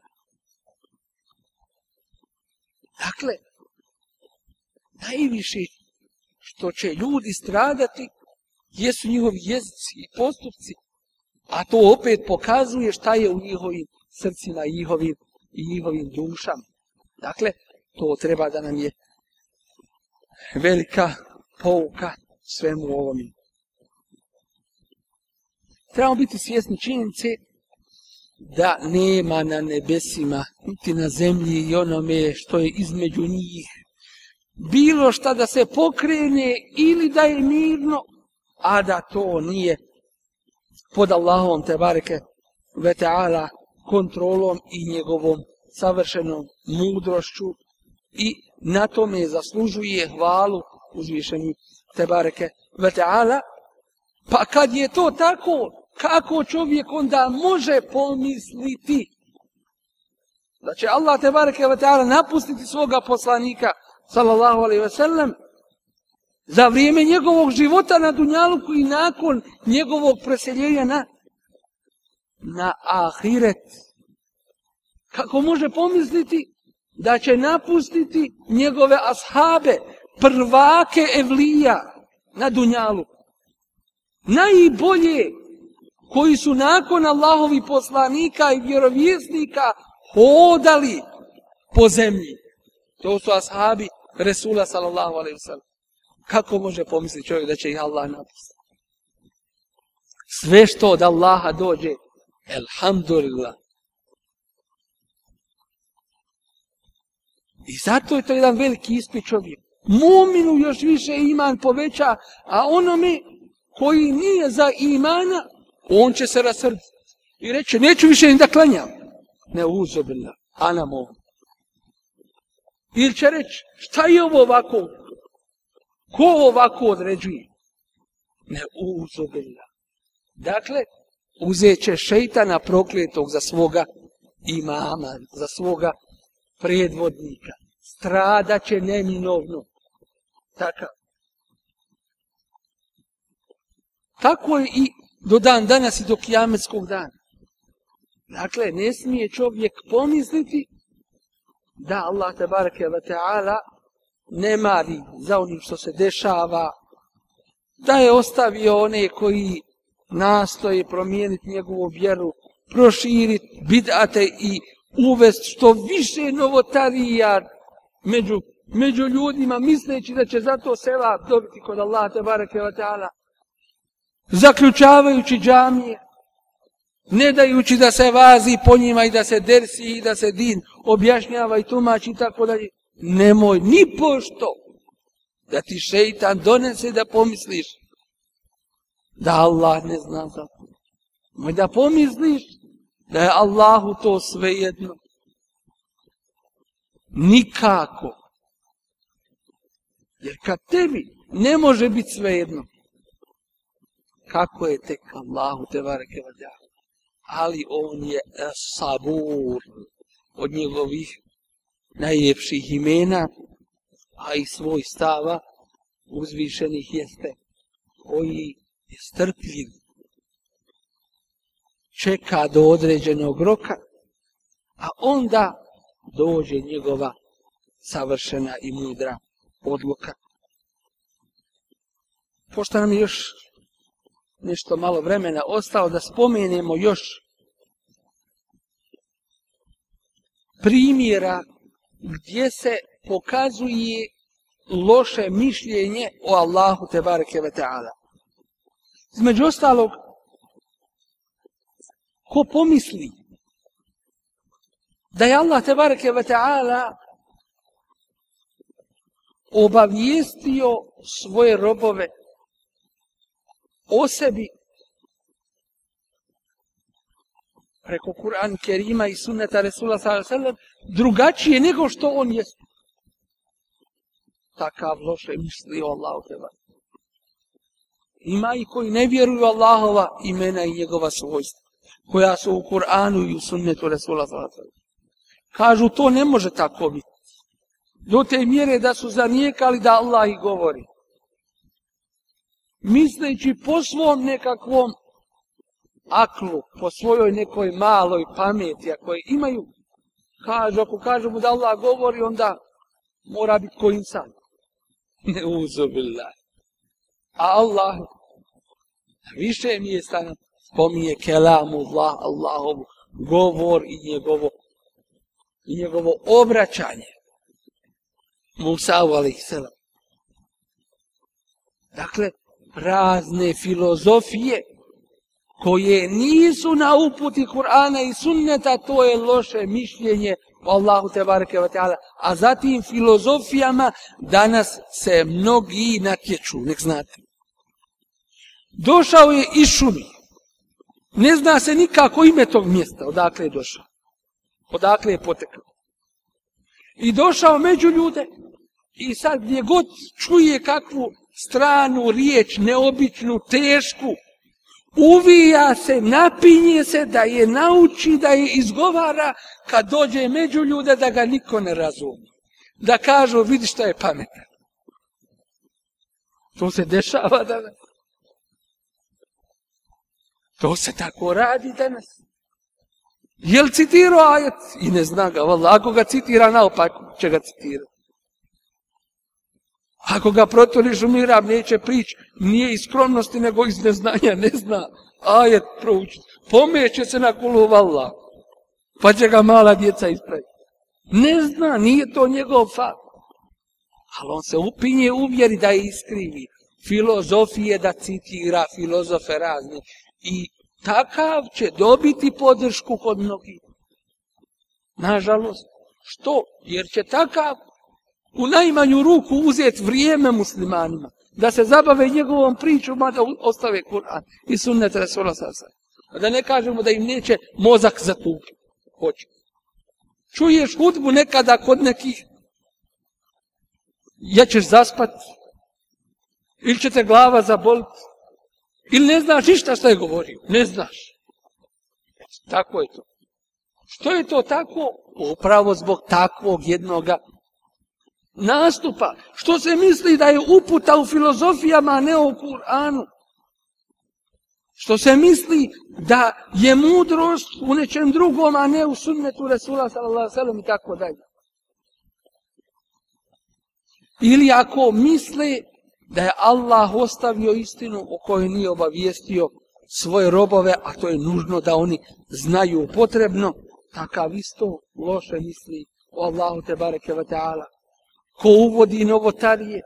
Speaker 1: Dakle, najviši što će ljudi stradati, jesu njihovi jezici i postupci, a to opet pokazuje šta je u njihovim srcima i njihovim, i njihovim dušama. Dakle, to treba da nam je velika pouka svemu ovom. Trebamo biti svjesni činjenice da nema na nebesima, niti na zemlji i onome što je između njih bilo šta da se pokrene ili da je mirno, a da to nije pod Allahom te bareke ve ta'ala kontrolom i njegovom savršenom mudrošću i na tome zaslužuje hvalu uzvišeni te bareke ve ta'ala. Pa kad je to tako, kako čovjek onda može pomisliti da će Allah te bareke ve ta'ala napustiti svoga poslanika sallallahu alaihi ve sellem, za vrijeme njegovog života na Dunjaluku i nakon njegovog preseljenja na, na Ahiret. Kako može pomisliti da će napustiti njegove ashabe, prvake Evlija na Dunjaluku. Najbolje koji su nakon Allahovi poslanika i vjerovjesnika hodali po zemlji. To su ashabi Resula sallallahu alaihi wasallam. Kako može pomisliti čovjek da će ih Allah napustiti? Sve što od Allaha dođe, elhamdulillah. I zato je to jedan veliki ispit čovjek. Muminu još više iman poveća, a onome koji nije za imana, on će se rasrditi. I reće, neću više ni da klanjam. Ne uzobila, a nam ovo. Ili će reći, šta je ovo ovako? Ko ovako određuje? Ne uzobila. Dakle, uzet će šeitana prokletog za svoga imama, za svoga predvodnika. Strada će neminovno. Takav. Tako je i do dan danas i do kijametskog dana. Dakle, ne smije čovjek pomisliti da Allah te ve taala ne mari za onim što se dešava da je ostavio one koji nastoje promijeniti njegovu vjeru proširiti bidate i uvest što više novotarija među među ljudima misleći da će zato sela dobiti kod Allah te ve wa ta'ala. Zaključavajući džamije, ne dajući da se vazi po njima i da se dersi i da se din objašnjava i tumači i tako dalje. Nemoj ni pošto da ti šeitan donese da pomisliš da Allah ne zna za to. Moj da pomisliš da je Allahu to sve jedno. Nikako. Jer kad tebi ne može biti sve jedno, kako je tek Allahu te vareke vađa. Ali on je sabur od njegovih najljepših imena, a i svoj stava uzvišenih jeste koji je strpljiv, čeka do određenog roka, a onda dođe njegova savršena i mudra odluka. Pošto nam još nešto malo vremena ostalo da spomenemo još primjera gdje se pokazuje loše mišljenje o Allahu te bareke ve taala. Između ostalog ko pomisli da je Allah te bareke ve taala obavijestio svoje robove o sebi preko Kur'an Kerima i sunneta Resula sallam drugačije nego što on jeste. Takav loše misli o Allahu teba. Ima i koji ne vjeruju Allahova imena i njegova svojstva, koja su u Kur'anu i u sunnetu Resula sallam. Kažu, to ne može tako biti. Do te mjere da su zanijekali da Allah i govori misleći po svom nekakvom aklu, po svojoj nekoj maloj pameti, ako je imaju, kažu, ako kažu mu da Allah govori, onda mora biti ko insan. <laughs> Ne uzubillah. A Allah, više mi je stano, spominje kelamu Allah, Allahovu govor i njegovo, i njegovo obraćanje. Musa alaih selam. Dakle, razne filozofije koje nisu na uputi Kur'ana i sunneta, to je loše mišljenje o Allahu te bareke ve ta'ala. A zatim filozofijama danas se mnogi natječu, nek znate. Došao je iz šumi. Ne zna se nikako ime tog mjesta, odakle je došao. Odakle je potekao. I došao među ljude i sad gdje god čuje kakvu stranu riječ, neobičnu, tešku, uvija se, napinje se da je nauči, da je izgovara kad dođe među ljude da ga niko ne razumije. Da kažu, vidi šta je pametan. To se dešava danas. To se tako radi danas. Jel citirao ajet? I ne zna ga, vala, ako ga citira, naopak će ga citirati. Ako ga protoliš u mirab, neće prić, nije iz skromnosti, nego iz neznanja, ne zna. Ajet proučiti. Pomeće se na kulu valla. Pa će ga mala djeca ispraviti. Ne zna, nije to njegov fakt. Ali on se upinje uvjeri da je iskrivi. Filozofije da citira, filozofe razni. I takav će dobiti podršku kod mnogih. Nažalost. Što? Jer će takav u najmanju ruku uzeti vrijeme muslimanima, da se zabave njegovom pričom, a da ostave Kur'an i sunnet Rasula Sasa. Da ne kažemo da im neće mozak zatupi. Hoće. Čuješ hudbu nekada kod nekih, ja ćeš zaspat, ili će te glava zaboliti, ili ne znaš ništa što je govorio, ne znaš. Tako je to. Što je to tako? Upravo zbog takvog jednoga nastupa, što se misli da je uputa u filozofijama, a ne u Kur'anu. Što se misli da je mudrost u nečem drugom, a ne u sunnetu Resula sallallahu sallam i tako dalje. Ili ako misle da je Allah ostavio istinu o kojoj nije obavijestio svoje robove, a to je nužno da oni znaju potrebno, takav isto loše misli o Allahu te bareke wa ta'ala ko uvodi novotarije,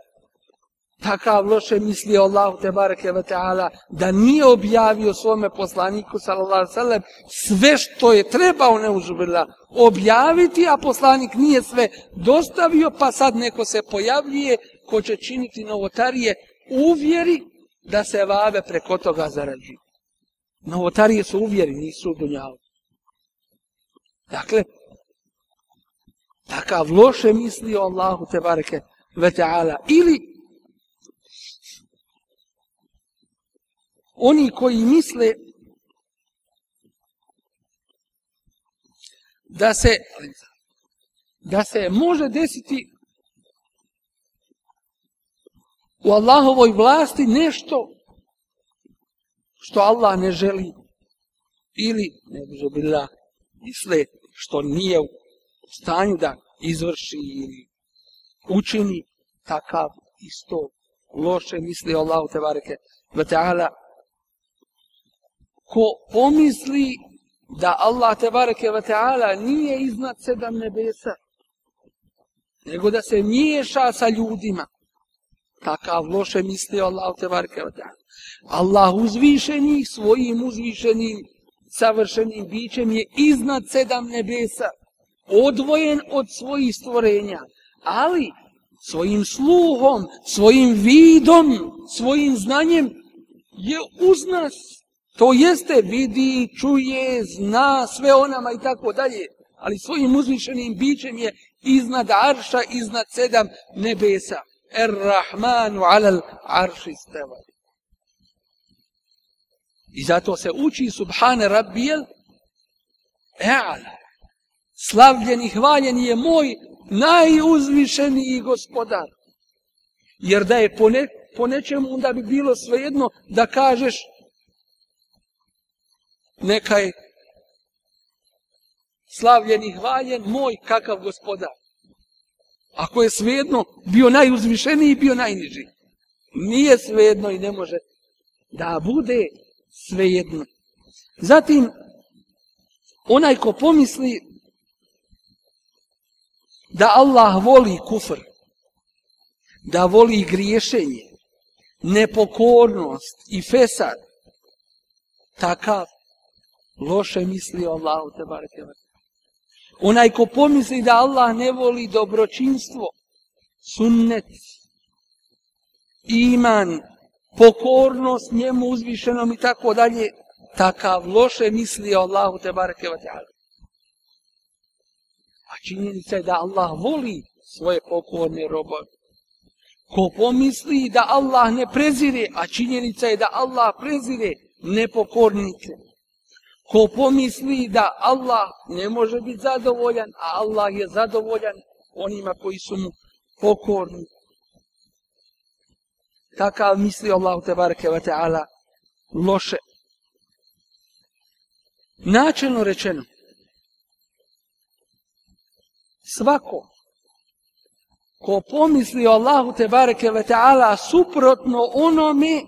Speaker 1: takav loše misli Allahu te bareke ve taala da nije objavio svome poslaniku sallallahu alejhi sve što je trebao neuzubila objaviti a poslanik nije sve dostavio pa sad neko se pojavljuje ko će činiti novotarije uvjeri da se vave preko toga zarađuju. Novotarije su uvjeri, nisu dunjavu. Dakle, takav loše misli o Allahu te bareke ve ta'ala. Ili oni koji misle da se da se može desiti u Allahovoj vlasti nešto što Allah ne želi ili ne bi bila misle što nije u stanju da izvrši ili učini takav isto loše misli Allahu te bareke ve taala. Ko pomisli da Allah te bareke ve taala nije iznad sedam nebesa nego da se miješa sa ljudima takav loše misli Allah te bareke ve taala. Allah uzvišeni svojim uzvišenim savršenim bićem je iznad sedam nebesa odvojen od svojih stvorenja ali svojim sluhom svojim vidom svojim znanjem je uz nas To jeste, vidi, čuje, zna sve o nama i tako dalje, ali svojim uzvišenim bićem je iznad arša, iznad sedam nebesa. Er-Rahmanu alal arši steva. I zato se uči Subhane Rabbijel, E'ala, slavljen i hvaljen je moj najuzvišeniji gospodar. Jer da je po, ne, po nečemu, onda bi bilo svejedno da kažeš neka je slavljen i hvaljen moj kakav gospodar. Ako je svejedno bio najuzvišeniji, bio najniži. Nije svejedno i ne može da bude svejedno. Zatim, onaj ko pomisli da Allah voli kufr, da voli griješenje, nepokornost i fesad, takav loše misli o Allahu te bareke Onaj ko pomisli da Allah ne voli dobročinstvo, sunnet, iman, pokornost njemu uzvišenom i tako dalje, takav loše misli o Allahu te bareke činjenica je da Allah voli svoje pokorne robove. Ko pomisli da Allah ne prezire, a činjenica je da Allah prezire nepokornike. Ko pomisli da Allah ne može biti zadovoljan, a Allah je zadovoljan onima koji su mu pokorni. Takav misli Allah te bareke ve taala loše. Načelno rečeno, svako ko pomisli Allahu te bareke ve taala suprotno onome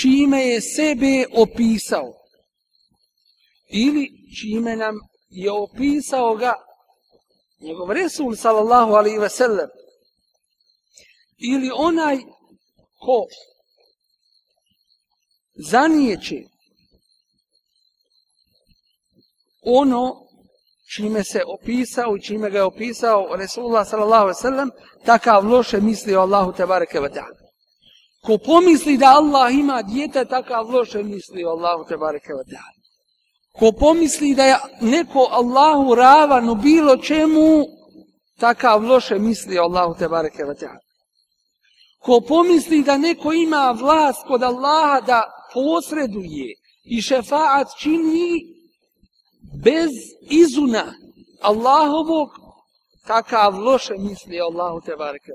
Speaker 1: čime je sebe opisao, ili čime nam je opisao ga njegov Resul sallallahu alaihi ve sellem ili onaj ko zanijeće ono čime se opisao i čime ga je opisao Resulullah sallallahu alaihi ve takav loše misli o Allahu tebareke ve ta'ala. Ko pomisli da Allah ima djete, takav loše misli o Allahu tebareke ve ta'ala. Ko pomisli da je neko Allahu ravan u bilo čemu, takav loše misli Allahu tebareke ve ta'ala. Ko pomisli da neko ima vlast kod Allaha da posreduje i šefaat čini bez izuna Allahovog, kakav loše misli Allahu te bareke.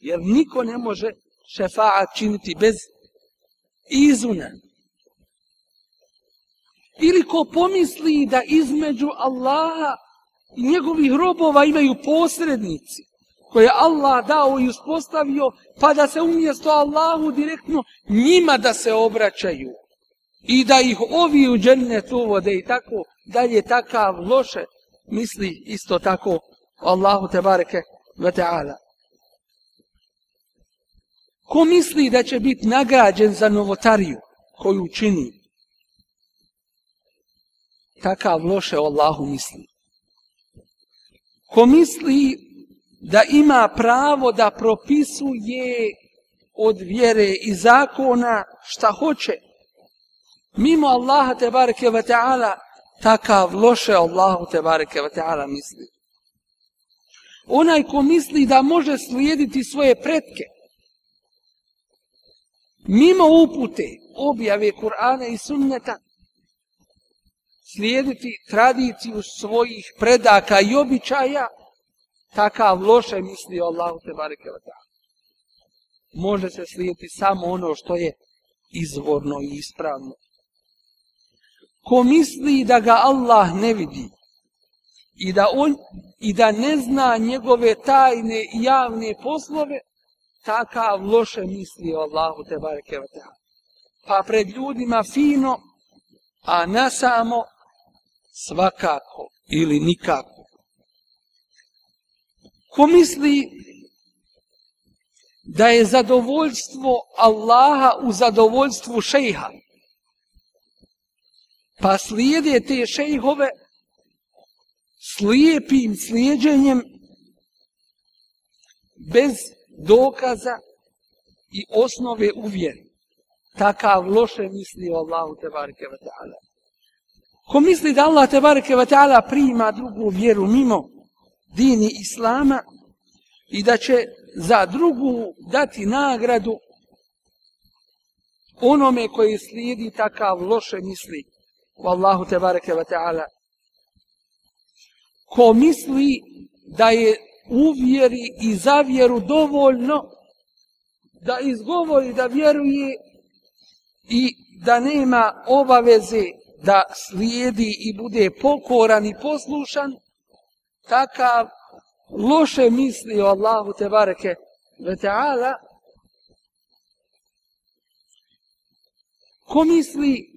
Speaker 1: Jer niko ne može šefaat činiti bez izuna ili ko pomisli da između Allaha i njegovih robova imaju posrednici koje Allah dao i uspostavio pa da se umjesto Allahu direktno njima da se obraćaju i da ih ovi u džennet uvode i tako dalje takav loše misli isto tako Allahu te bareke ve ta'ala Ko misli da će biti nagrađen za novotariju koju čini? Takav loše o Allahu misli. Ko misli da ima pravo da propisuje od vjere i zakona šta hoće, mimo Allaha te bareke ve ta'ala, takav loše Allahu te bareke ve ta'ala misli. Onaj ko misli da može slijediti svoje pretke, mimo upute, objave Kur'ana i sunneta, slijediti tradiciju svojih predaka i običaja, takav loše misli Allahu te bareke ve ta'ala. Može se slijediti samo ono što je izvorno i ispravno. Ko misli da ga Allah ne vidi i da, on, i da ne zna njegove tajne i javne poslove, takav loše misli o Allahu te bareke. Pa pred ljudima fino, a na samo svakako ili nikako. Ko misli da je zadovoljstvo Allaha u zadovoljstvu šejha, pa slijede te šejhove slijepim slijedženjem bez dokaza i osnove uvjeri. Takav loše misli o Allahu tebareke ve ta'ala. Ko misli da Allah tebareke ve ta'ala prima drugu vjeru mimo dini Islama i da će za drugu dati nagradu onome koji slijedi takav loše misli Wallahu Allahu te bareke ve ta'ala. Ko misli da je uvjeri i zavjeru dovoljno da izgovori da vjeruje i da nema obaveze da slijedi i bude pokoran i poslušan, takav loše misli o Allahu te bareke ve ta'ala, ko misli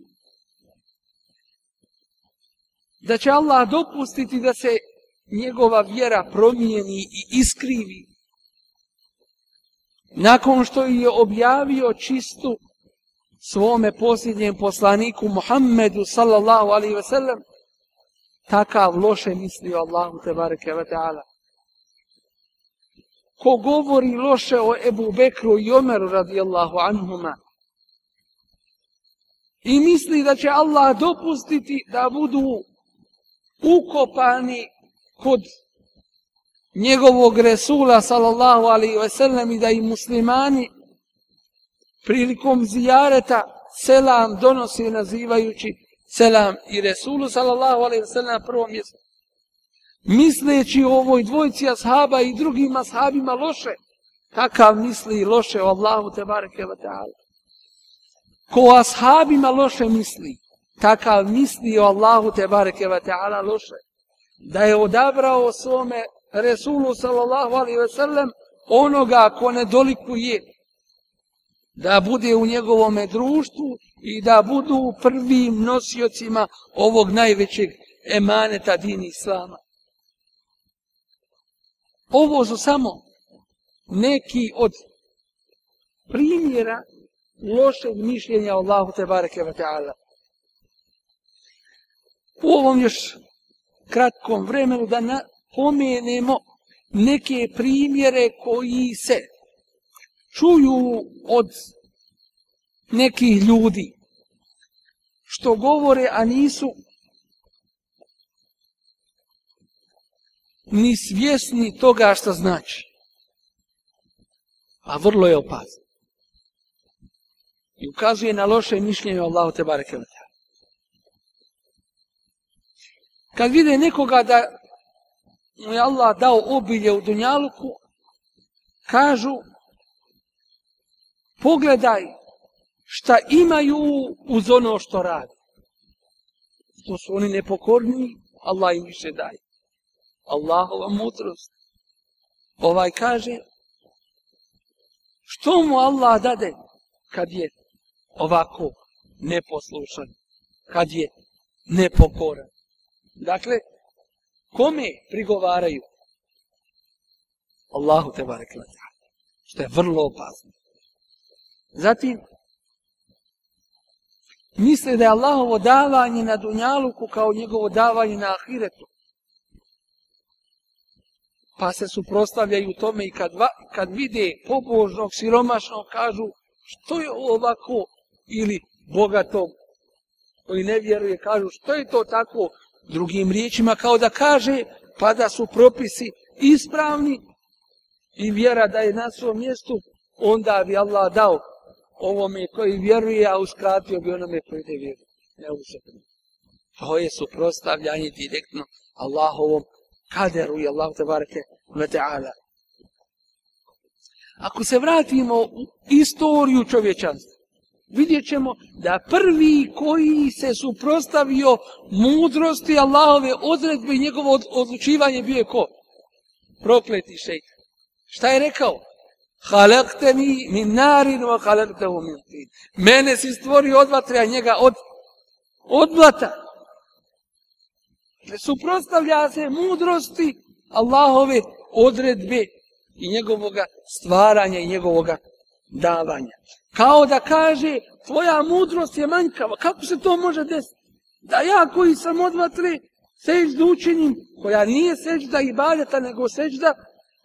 Speaker 1: da će Allah dopustiti da se njegova vjera promijeni i iskrivi, nakon što je objavio čistu svome posljednjem poslaniku Muhammedu sallallahu alaihi ve sellem, takav loše misli o Allahu te bareke ve ta'ala. Ko govori loše o Ebu Bekru i Omeru radijallahu anhuma i misli da će Allah dopustiti da budu ukopani kod njegovog Resula sallallahu alaihi ve sellem i da i muslimani prilikom zijareta selam donosi nazivajući selam i Resulu sallallahu alaihi ve sellem na prvom mjestu. Misleći o ovoj dvojci ashaba i drugim ashabima loše, takav misli loše o Allahu te bareke wa ta'ala. Ko ashabima loše misli, takav misli o Allahu te bareke ve ta'ala loše. Da je odabrao svome Resulu sallallahu alaihi ve sellem onoga ko ne dolikuje da bude u njegovom društvu i da budu prvim nosiocima ovog najvećeg emaneta dini Islama. Ovo su samo neki od primjera lošeg mišljenja Allahu te bareke ve ta'ala. U ovom još kratkom vremenu da pomenemo neke primjere koji se čuju od nekih ljudi što govore, a nisu ni svjesni toga što znači. A vrlo je opasno. I ukazuje na loše mišljenje Allahu te bareke Kad vide nekoga da mu je Allah dao obilje u dunjaluku, kažu pogledaj šta imaju uz ono što radi. To su oni nepokorni, Allah im više daje. Allahova mudrost. Ovaj kaže, što mu Allah dade kad je ovako neposlušan, kad je nepokoran. Dakle, kome prigovaraju? Allahu te barek Što je vrlo opasno. Zatim, misle da je Allahovo davanje na dunjaluku kao njegovo davanje na ahiretu. Pa se suprostavljaju tome i kad, va, kad vide pobožnog, siromašnog, kažu što je ovako ili bogatog koji ne vjeruje, kažu što je to tako drugim riječima kao da kaže pa da su propisi ispravni i vjera da je na svom mjestu, onda bi Allah dao ovome koji vjeruje, a uskratio bi onome koji ne vjeruje. Ne. To je suprostavljanje direktno Allahovom kaderu i Allahu te barake ve ta'ala. Ako se vratimo u istoriju čovječanstva, vidjet ćemo da prvi koji se suprostavio mudrosti Allahove odredbe i njegovo odlučivanje bio je ko? Prokleti šeitan. Šta je rekao? Halakte mi min narin wa halakte u min tin. Mene si stvorio od vatre, a njega od, od blata. Suprostavlja se mudrosti Allahove odredbe i njegovog stvaranja i njegovoga davanja. Kao da kaže, tvoja mudrost je manjkava. Kako se to može desiti? Da ja koji sam od vatre seždu učinim, koja nije sežda ibadeta, nego sežda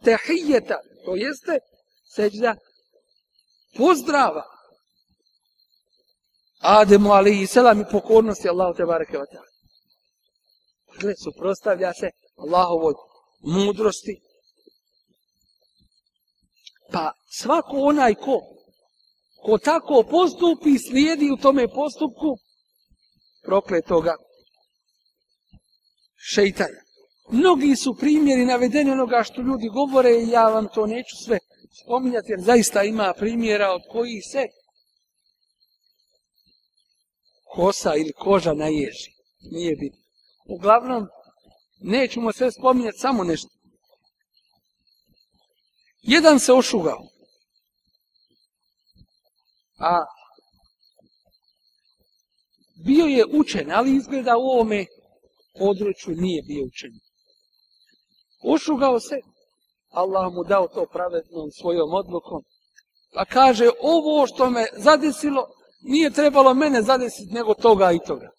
Speaker 1: tehijeta, to jeste sežda pozdrava. Ademu ali i selam i pokornosti Allahu te bareke ve ta'ala. Dakle, Gle, suprostavlja se Allahovoj mudrosti. Pa svako onaj ko, ko tako postupi i slijedi u tome postupku, prokletoga šeitana. Mnogi su primjeri navedeni onoga što ljudi govore i ja vam to neću sve spominjati, jer zaista ima primjera od koji se kosa ili koža naježi. Nije bitno. Uglavnom, nećemo sve spominjati, samo nešto. Jedan se ošugao. A bio je učen, ali izgleda u ovome području nije bio učen. Ošugao se, Allah mu dao to pravednom svojom odlukom, pa kaže, ovo što me zadesilo, nije trebalo mene zadesiti nego toga i toga.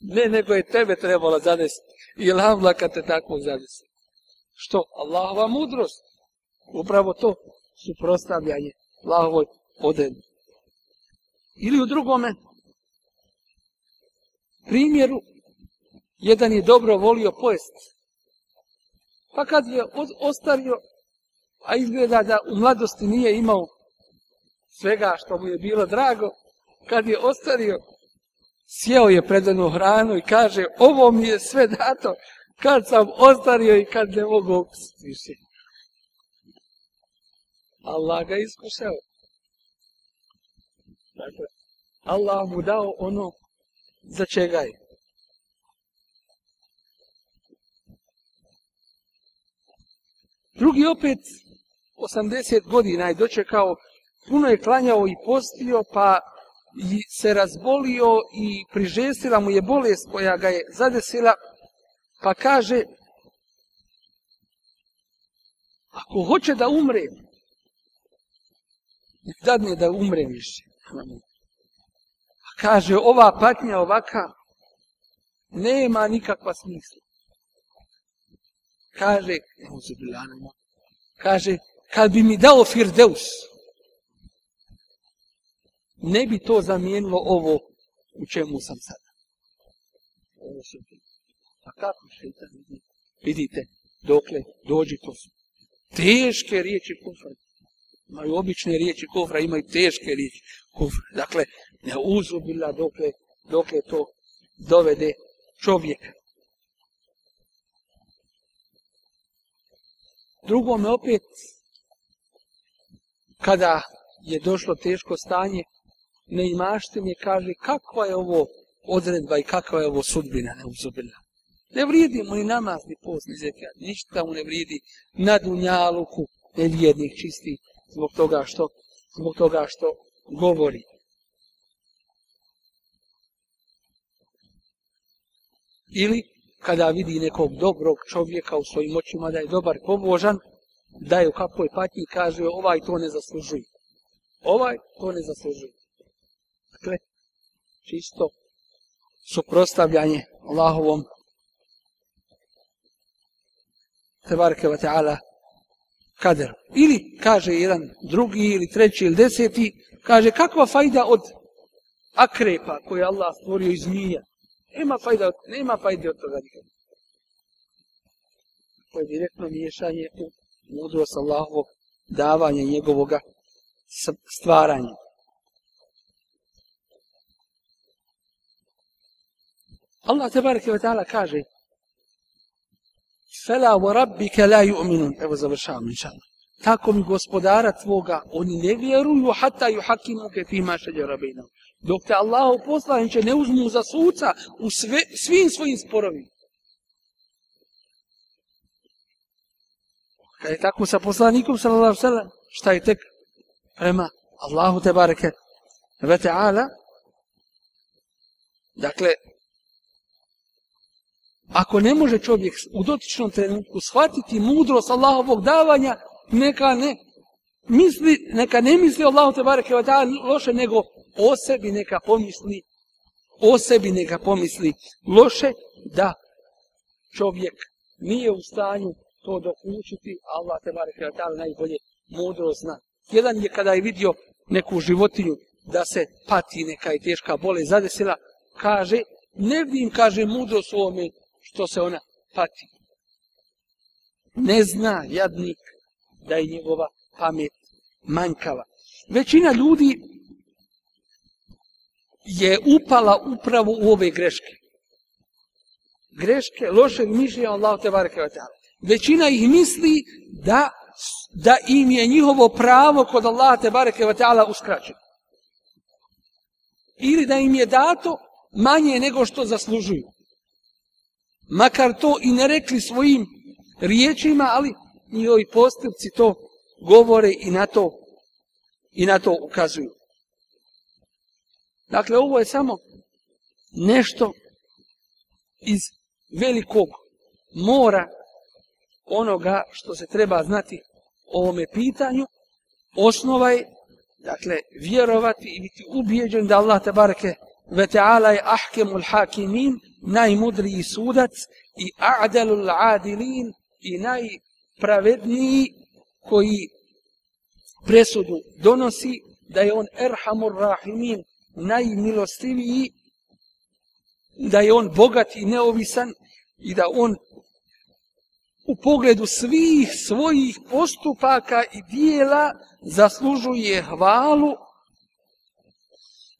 Speaker 1: Ne, nego je tebe trebalo zadesiti. I lavla kad te tako zadesi. Što? Allahova mudrost. Upravo to suprostavljanje Allahovoj odredbi. Ili u drugome primjeru jedan je dobro volio pojest. Pa kad je ostario, a izgleda da u mladosti nije imao svega što mu je bilo drago, kad je ostario, sjeo je predanu hranu i kaže, ovo mi je sve dato kad sam ostario i kad ne mogu okusiti više. Allah ga iskušao. Dakle, Allah mu dao ono za čega je. Drugi opet 80 godina je dočekao, puno je klanjao i postio, pa se razbolio i prižestila mu je bolest koja ga je zadesila, pa kaže, ako hoće da umre, dadne da umre više. Pa kaže, ova patnja ovaka nema nikakva smisla kaže, kaže, kad bi mi dao Firdeus, ne bi to zamijenilo ovo u čemu sam sada. Ovo su Pa kako šeitan vidi? Vidite, dokle dođi to su. Teške riječi kufra. Imaju obične riječi kufra, imaju teške riječi kufra. Dakle, ne uzubila dokle, dokle to dovede čovjeka. Drugome opet, kada je došlo teško stanje, ne imašte mi kaže kakva je ovo odredba i kakva je ovo sudbina neuzobila. Ne vrijedi mu ni namaz, ni post, ni zekijat, ništa mu ne vrijedi na dunjaluku nevjednih čisti zbog toga što, zbog toga što govori. Ili kada vidi nekog dobrog čovjeka u svojim očima da je dobar pobožan, daje u kapoj patnji kaže ovaj to ne zaslužuje. Ovaj to ne zaslužuje. Dakle, čisto suprostavljanje Allahovom tebareke wa ta'ala kader. Ili, kaže jedan drugi ili treći ili deseti, kaže kakva fajda od akrepa koje Allah stvorio iz zmija. Nema fajda, nema fajde od toga nikada. To je direktno miješanje u mudrost Allahovog davanja njegovog stvaranja. Allah te bareke ve taala kaže Fela wa rabbika la yu'minun. Evo završavam inshallah. Tako mi gospodara tvoga, oni ne vjeruju hatta yuhakimu ke fima šeđera bejnahum. Dok te Allah poslaniće ne uzmu za suca u sve, svim svojim sporovima. Kad je tako sa poslanikom sallallahu sallam, šta je tek prema Allahu te bareke ve ta'ala. Dakle, ako ne može čovjek u dotičnom trenutku shvatiti mudrost Allahovog davanja, neka ne misli, neka ne misli Allahu te bareke ve loše, nego o sebi neka pomisli, o sebi neka pomisli loše, da čovjek nije u stanju to dokučiti, Allah te bareke ve najbolje mudro zna. Jedan je kada je vidio neku životinju da se pati neka i teška bolest zadesila, kaže, ne vidim, kaže, mudrost u ovome što se ona pati. Ne zna jadnik da je njegova pamet manjkava. Većina ljudi je upala upravo u ove greške. Greške, lošeg mišljenja Allah te bareke wa ta'ala. Većina ih misli da, da im je njihovo pravo kod Allah te bareke wa ta'ala uskraćeno. Ili da im je dato manje nego što zaslužuju. Makar to i ne rekli svojim riječima, ali njihovi postupci to govore i na to i na to ukazuju. Dakle, ovo je samo nešto iz velikog mora onoga što se treba znati o ovome pitanju. Osnova je, dakle, vjerovati i biti ubijeđen da Allah te bareke ve ta'ala je ahkemul hakimin, najmudriji sudac i a'dalul adilin i najpravedniji koji presudu donosi da je on erhamur rahimin, najmilostiviji, da je on bogat i neovisan i da on u pogledu svih svojih postupaka i dijela zaslužuje hvalu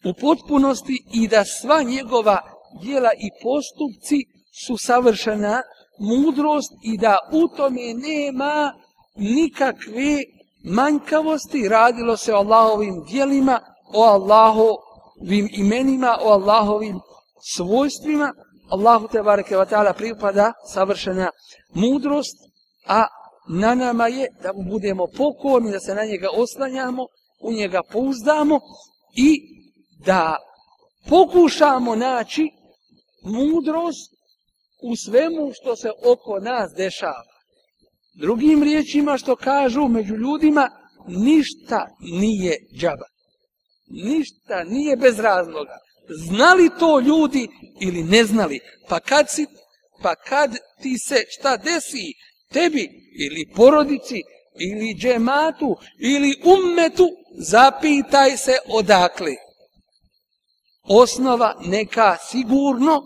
Speaker 1: u potpunosti i da sva njegova dijela i postupci su savršena mudrost i da u tome nema nikakve manjkavosti, radilo se o Allahovim dijelima, o Allahovim imenima, o Allahovim svojstvima, Allahu te bareke ve taala pripada savršena mudrost, a na nama je da budemo pokorni, da se na njega oslanjamo, u njega pouzdamo i da pokušamo naći mudrost u svemu što se oko nas dešava. Drugim riječima što kažu među ljudima, ništa nije džaba. Ništa nije bez razloga. Znali to ljudi ili ne znali? Pa kad, si, pa kad ti se šta desi tebi ili porodici ili džematu ili ummetu, zapitaj se odakle. Osnova neka sigurno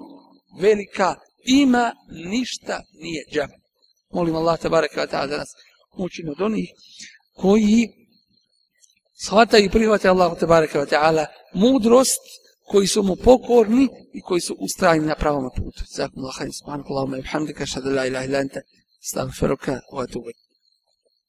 Speaker 1: velika ima ništa nije džaba. Molim Allah tabaraka ta'ala da nas učini od onih koji shvataju i prihvate Allahu ve ta'ala mudrost koji su mu pokorni i koji su ustrajni na pravom putu. Zakum Allah, subhanahu wa ta'ala, šadu la ilaha subhanahu wa ta'ala, wa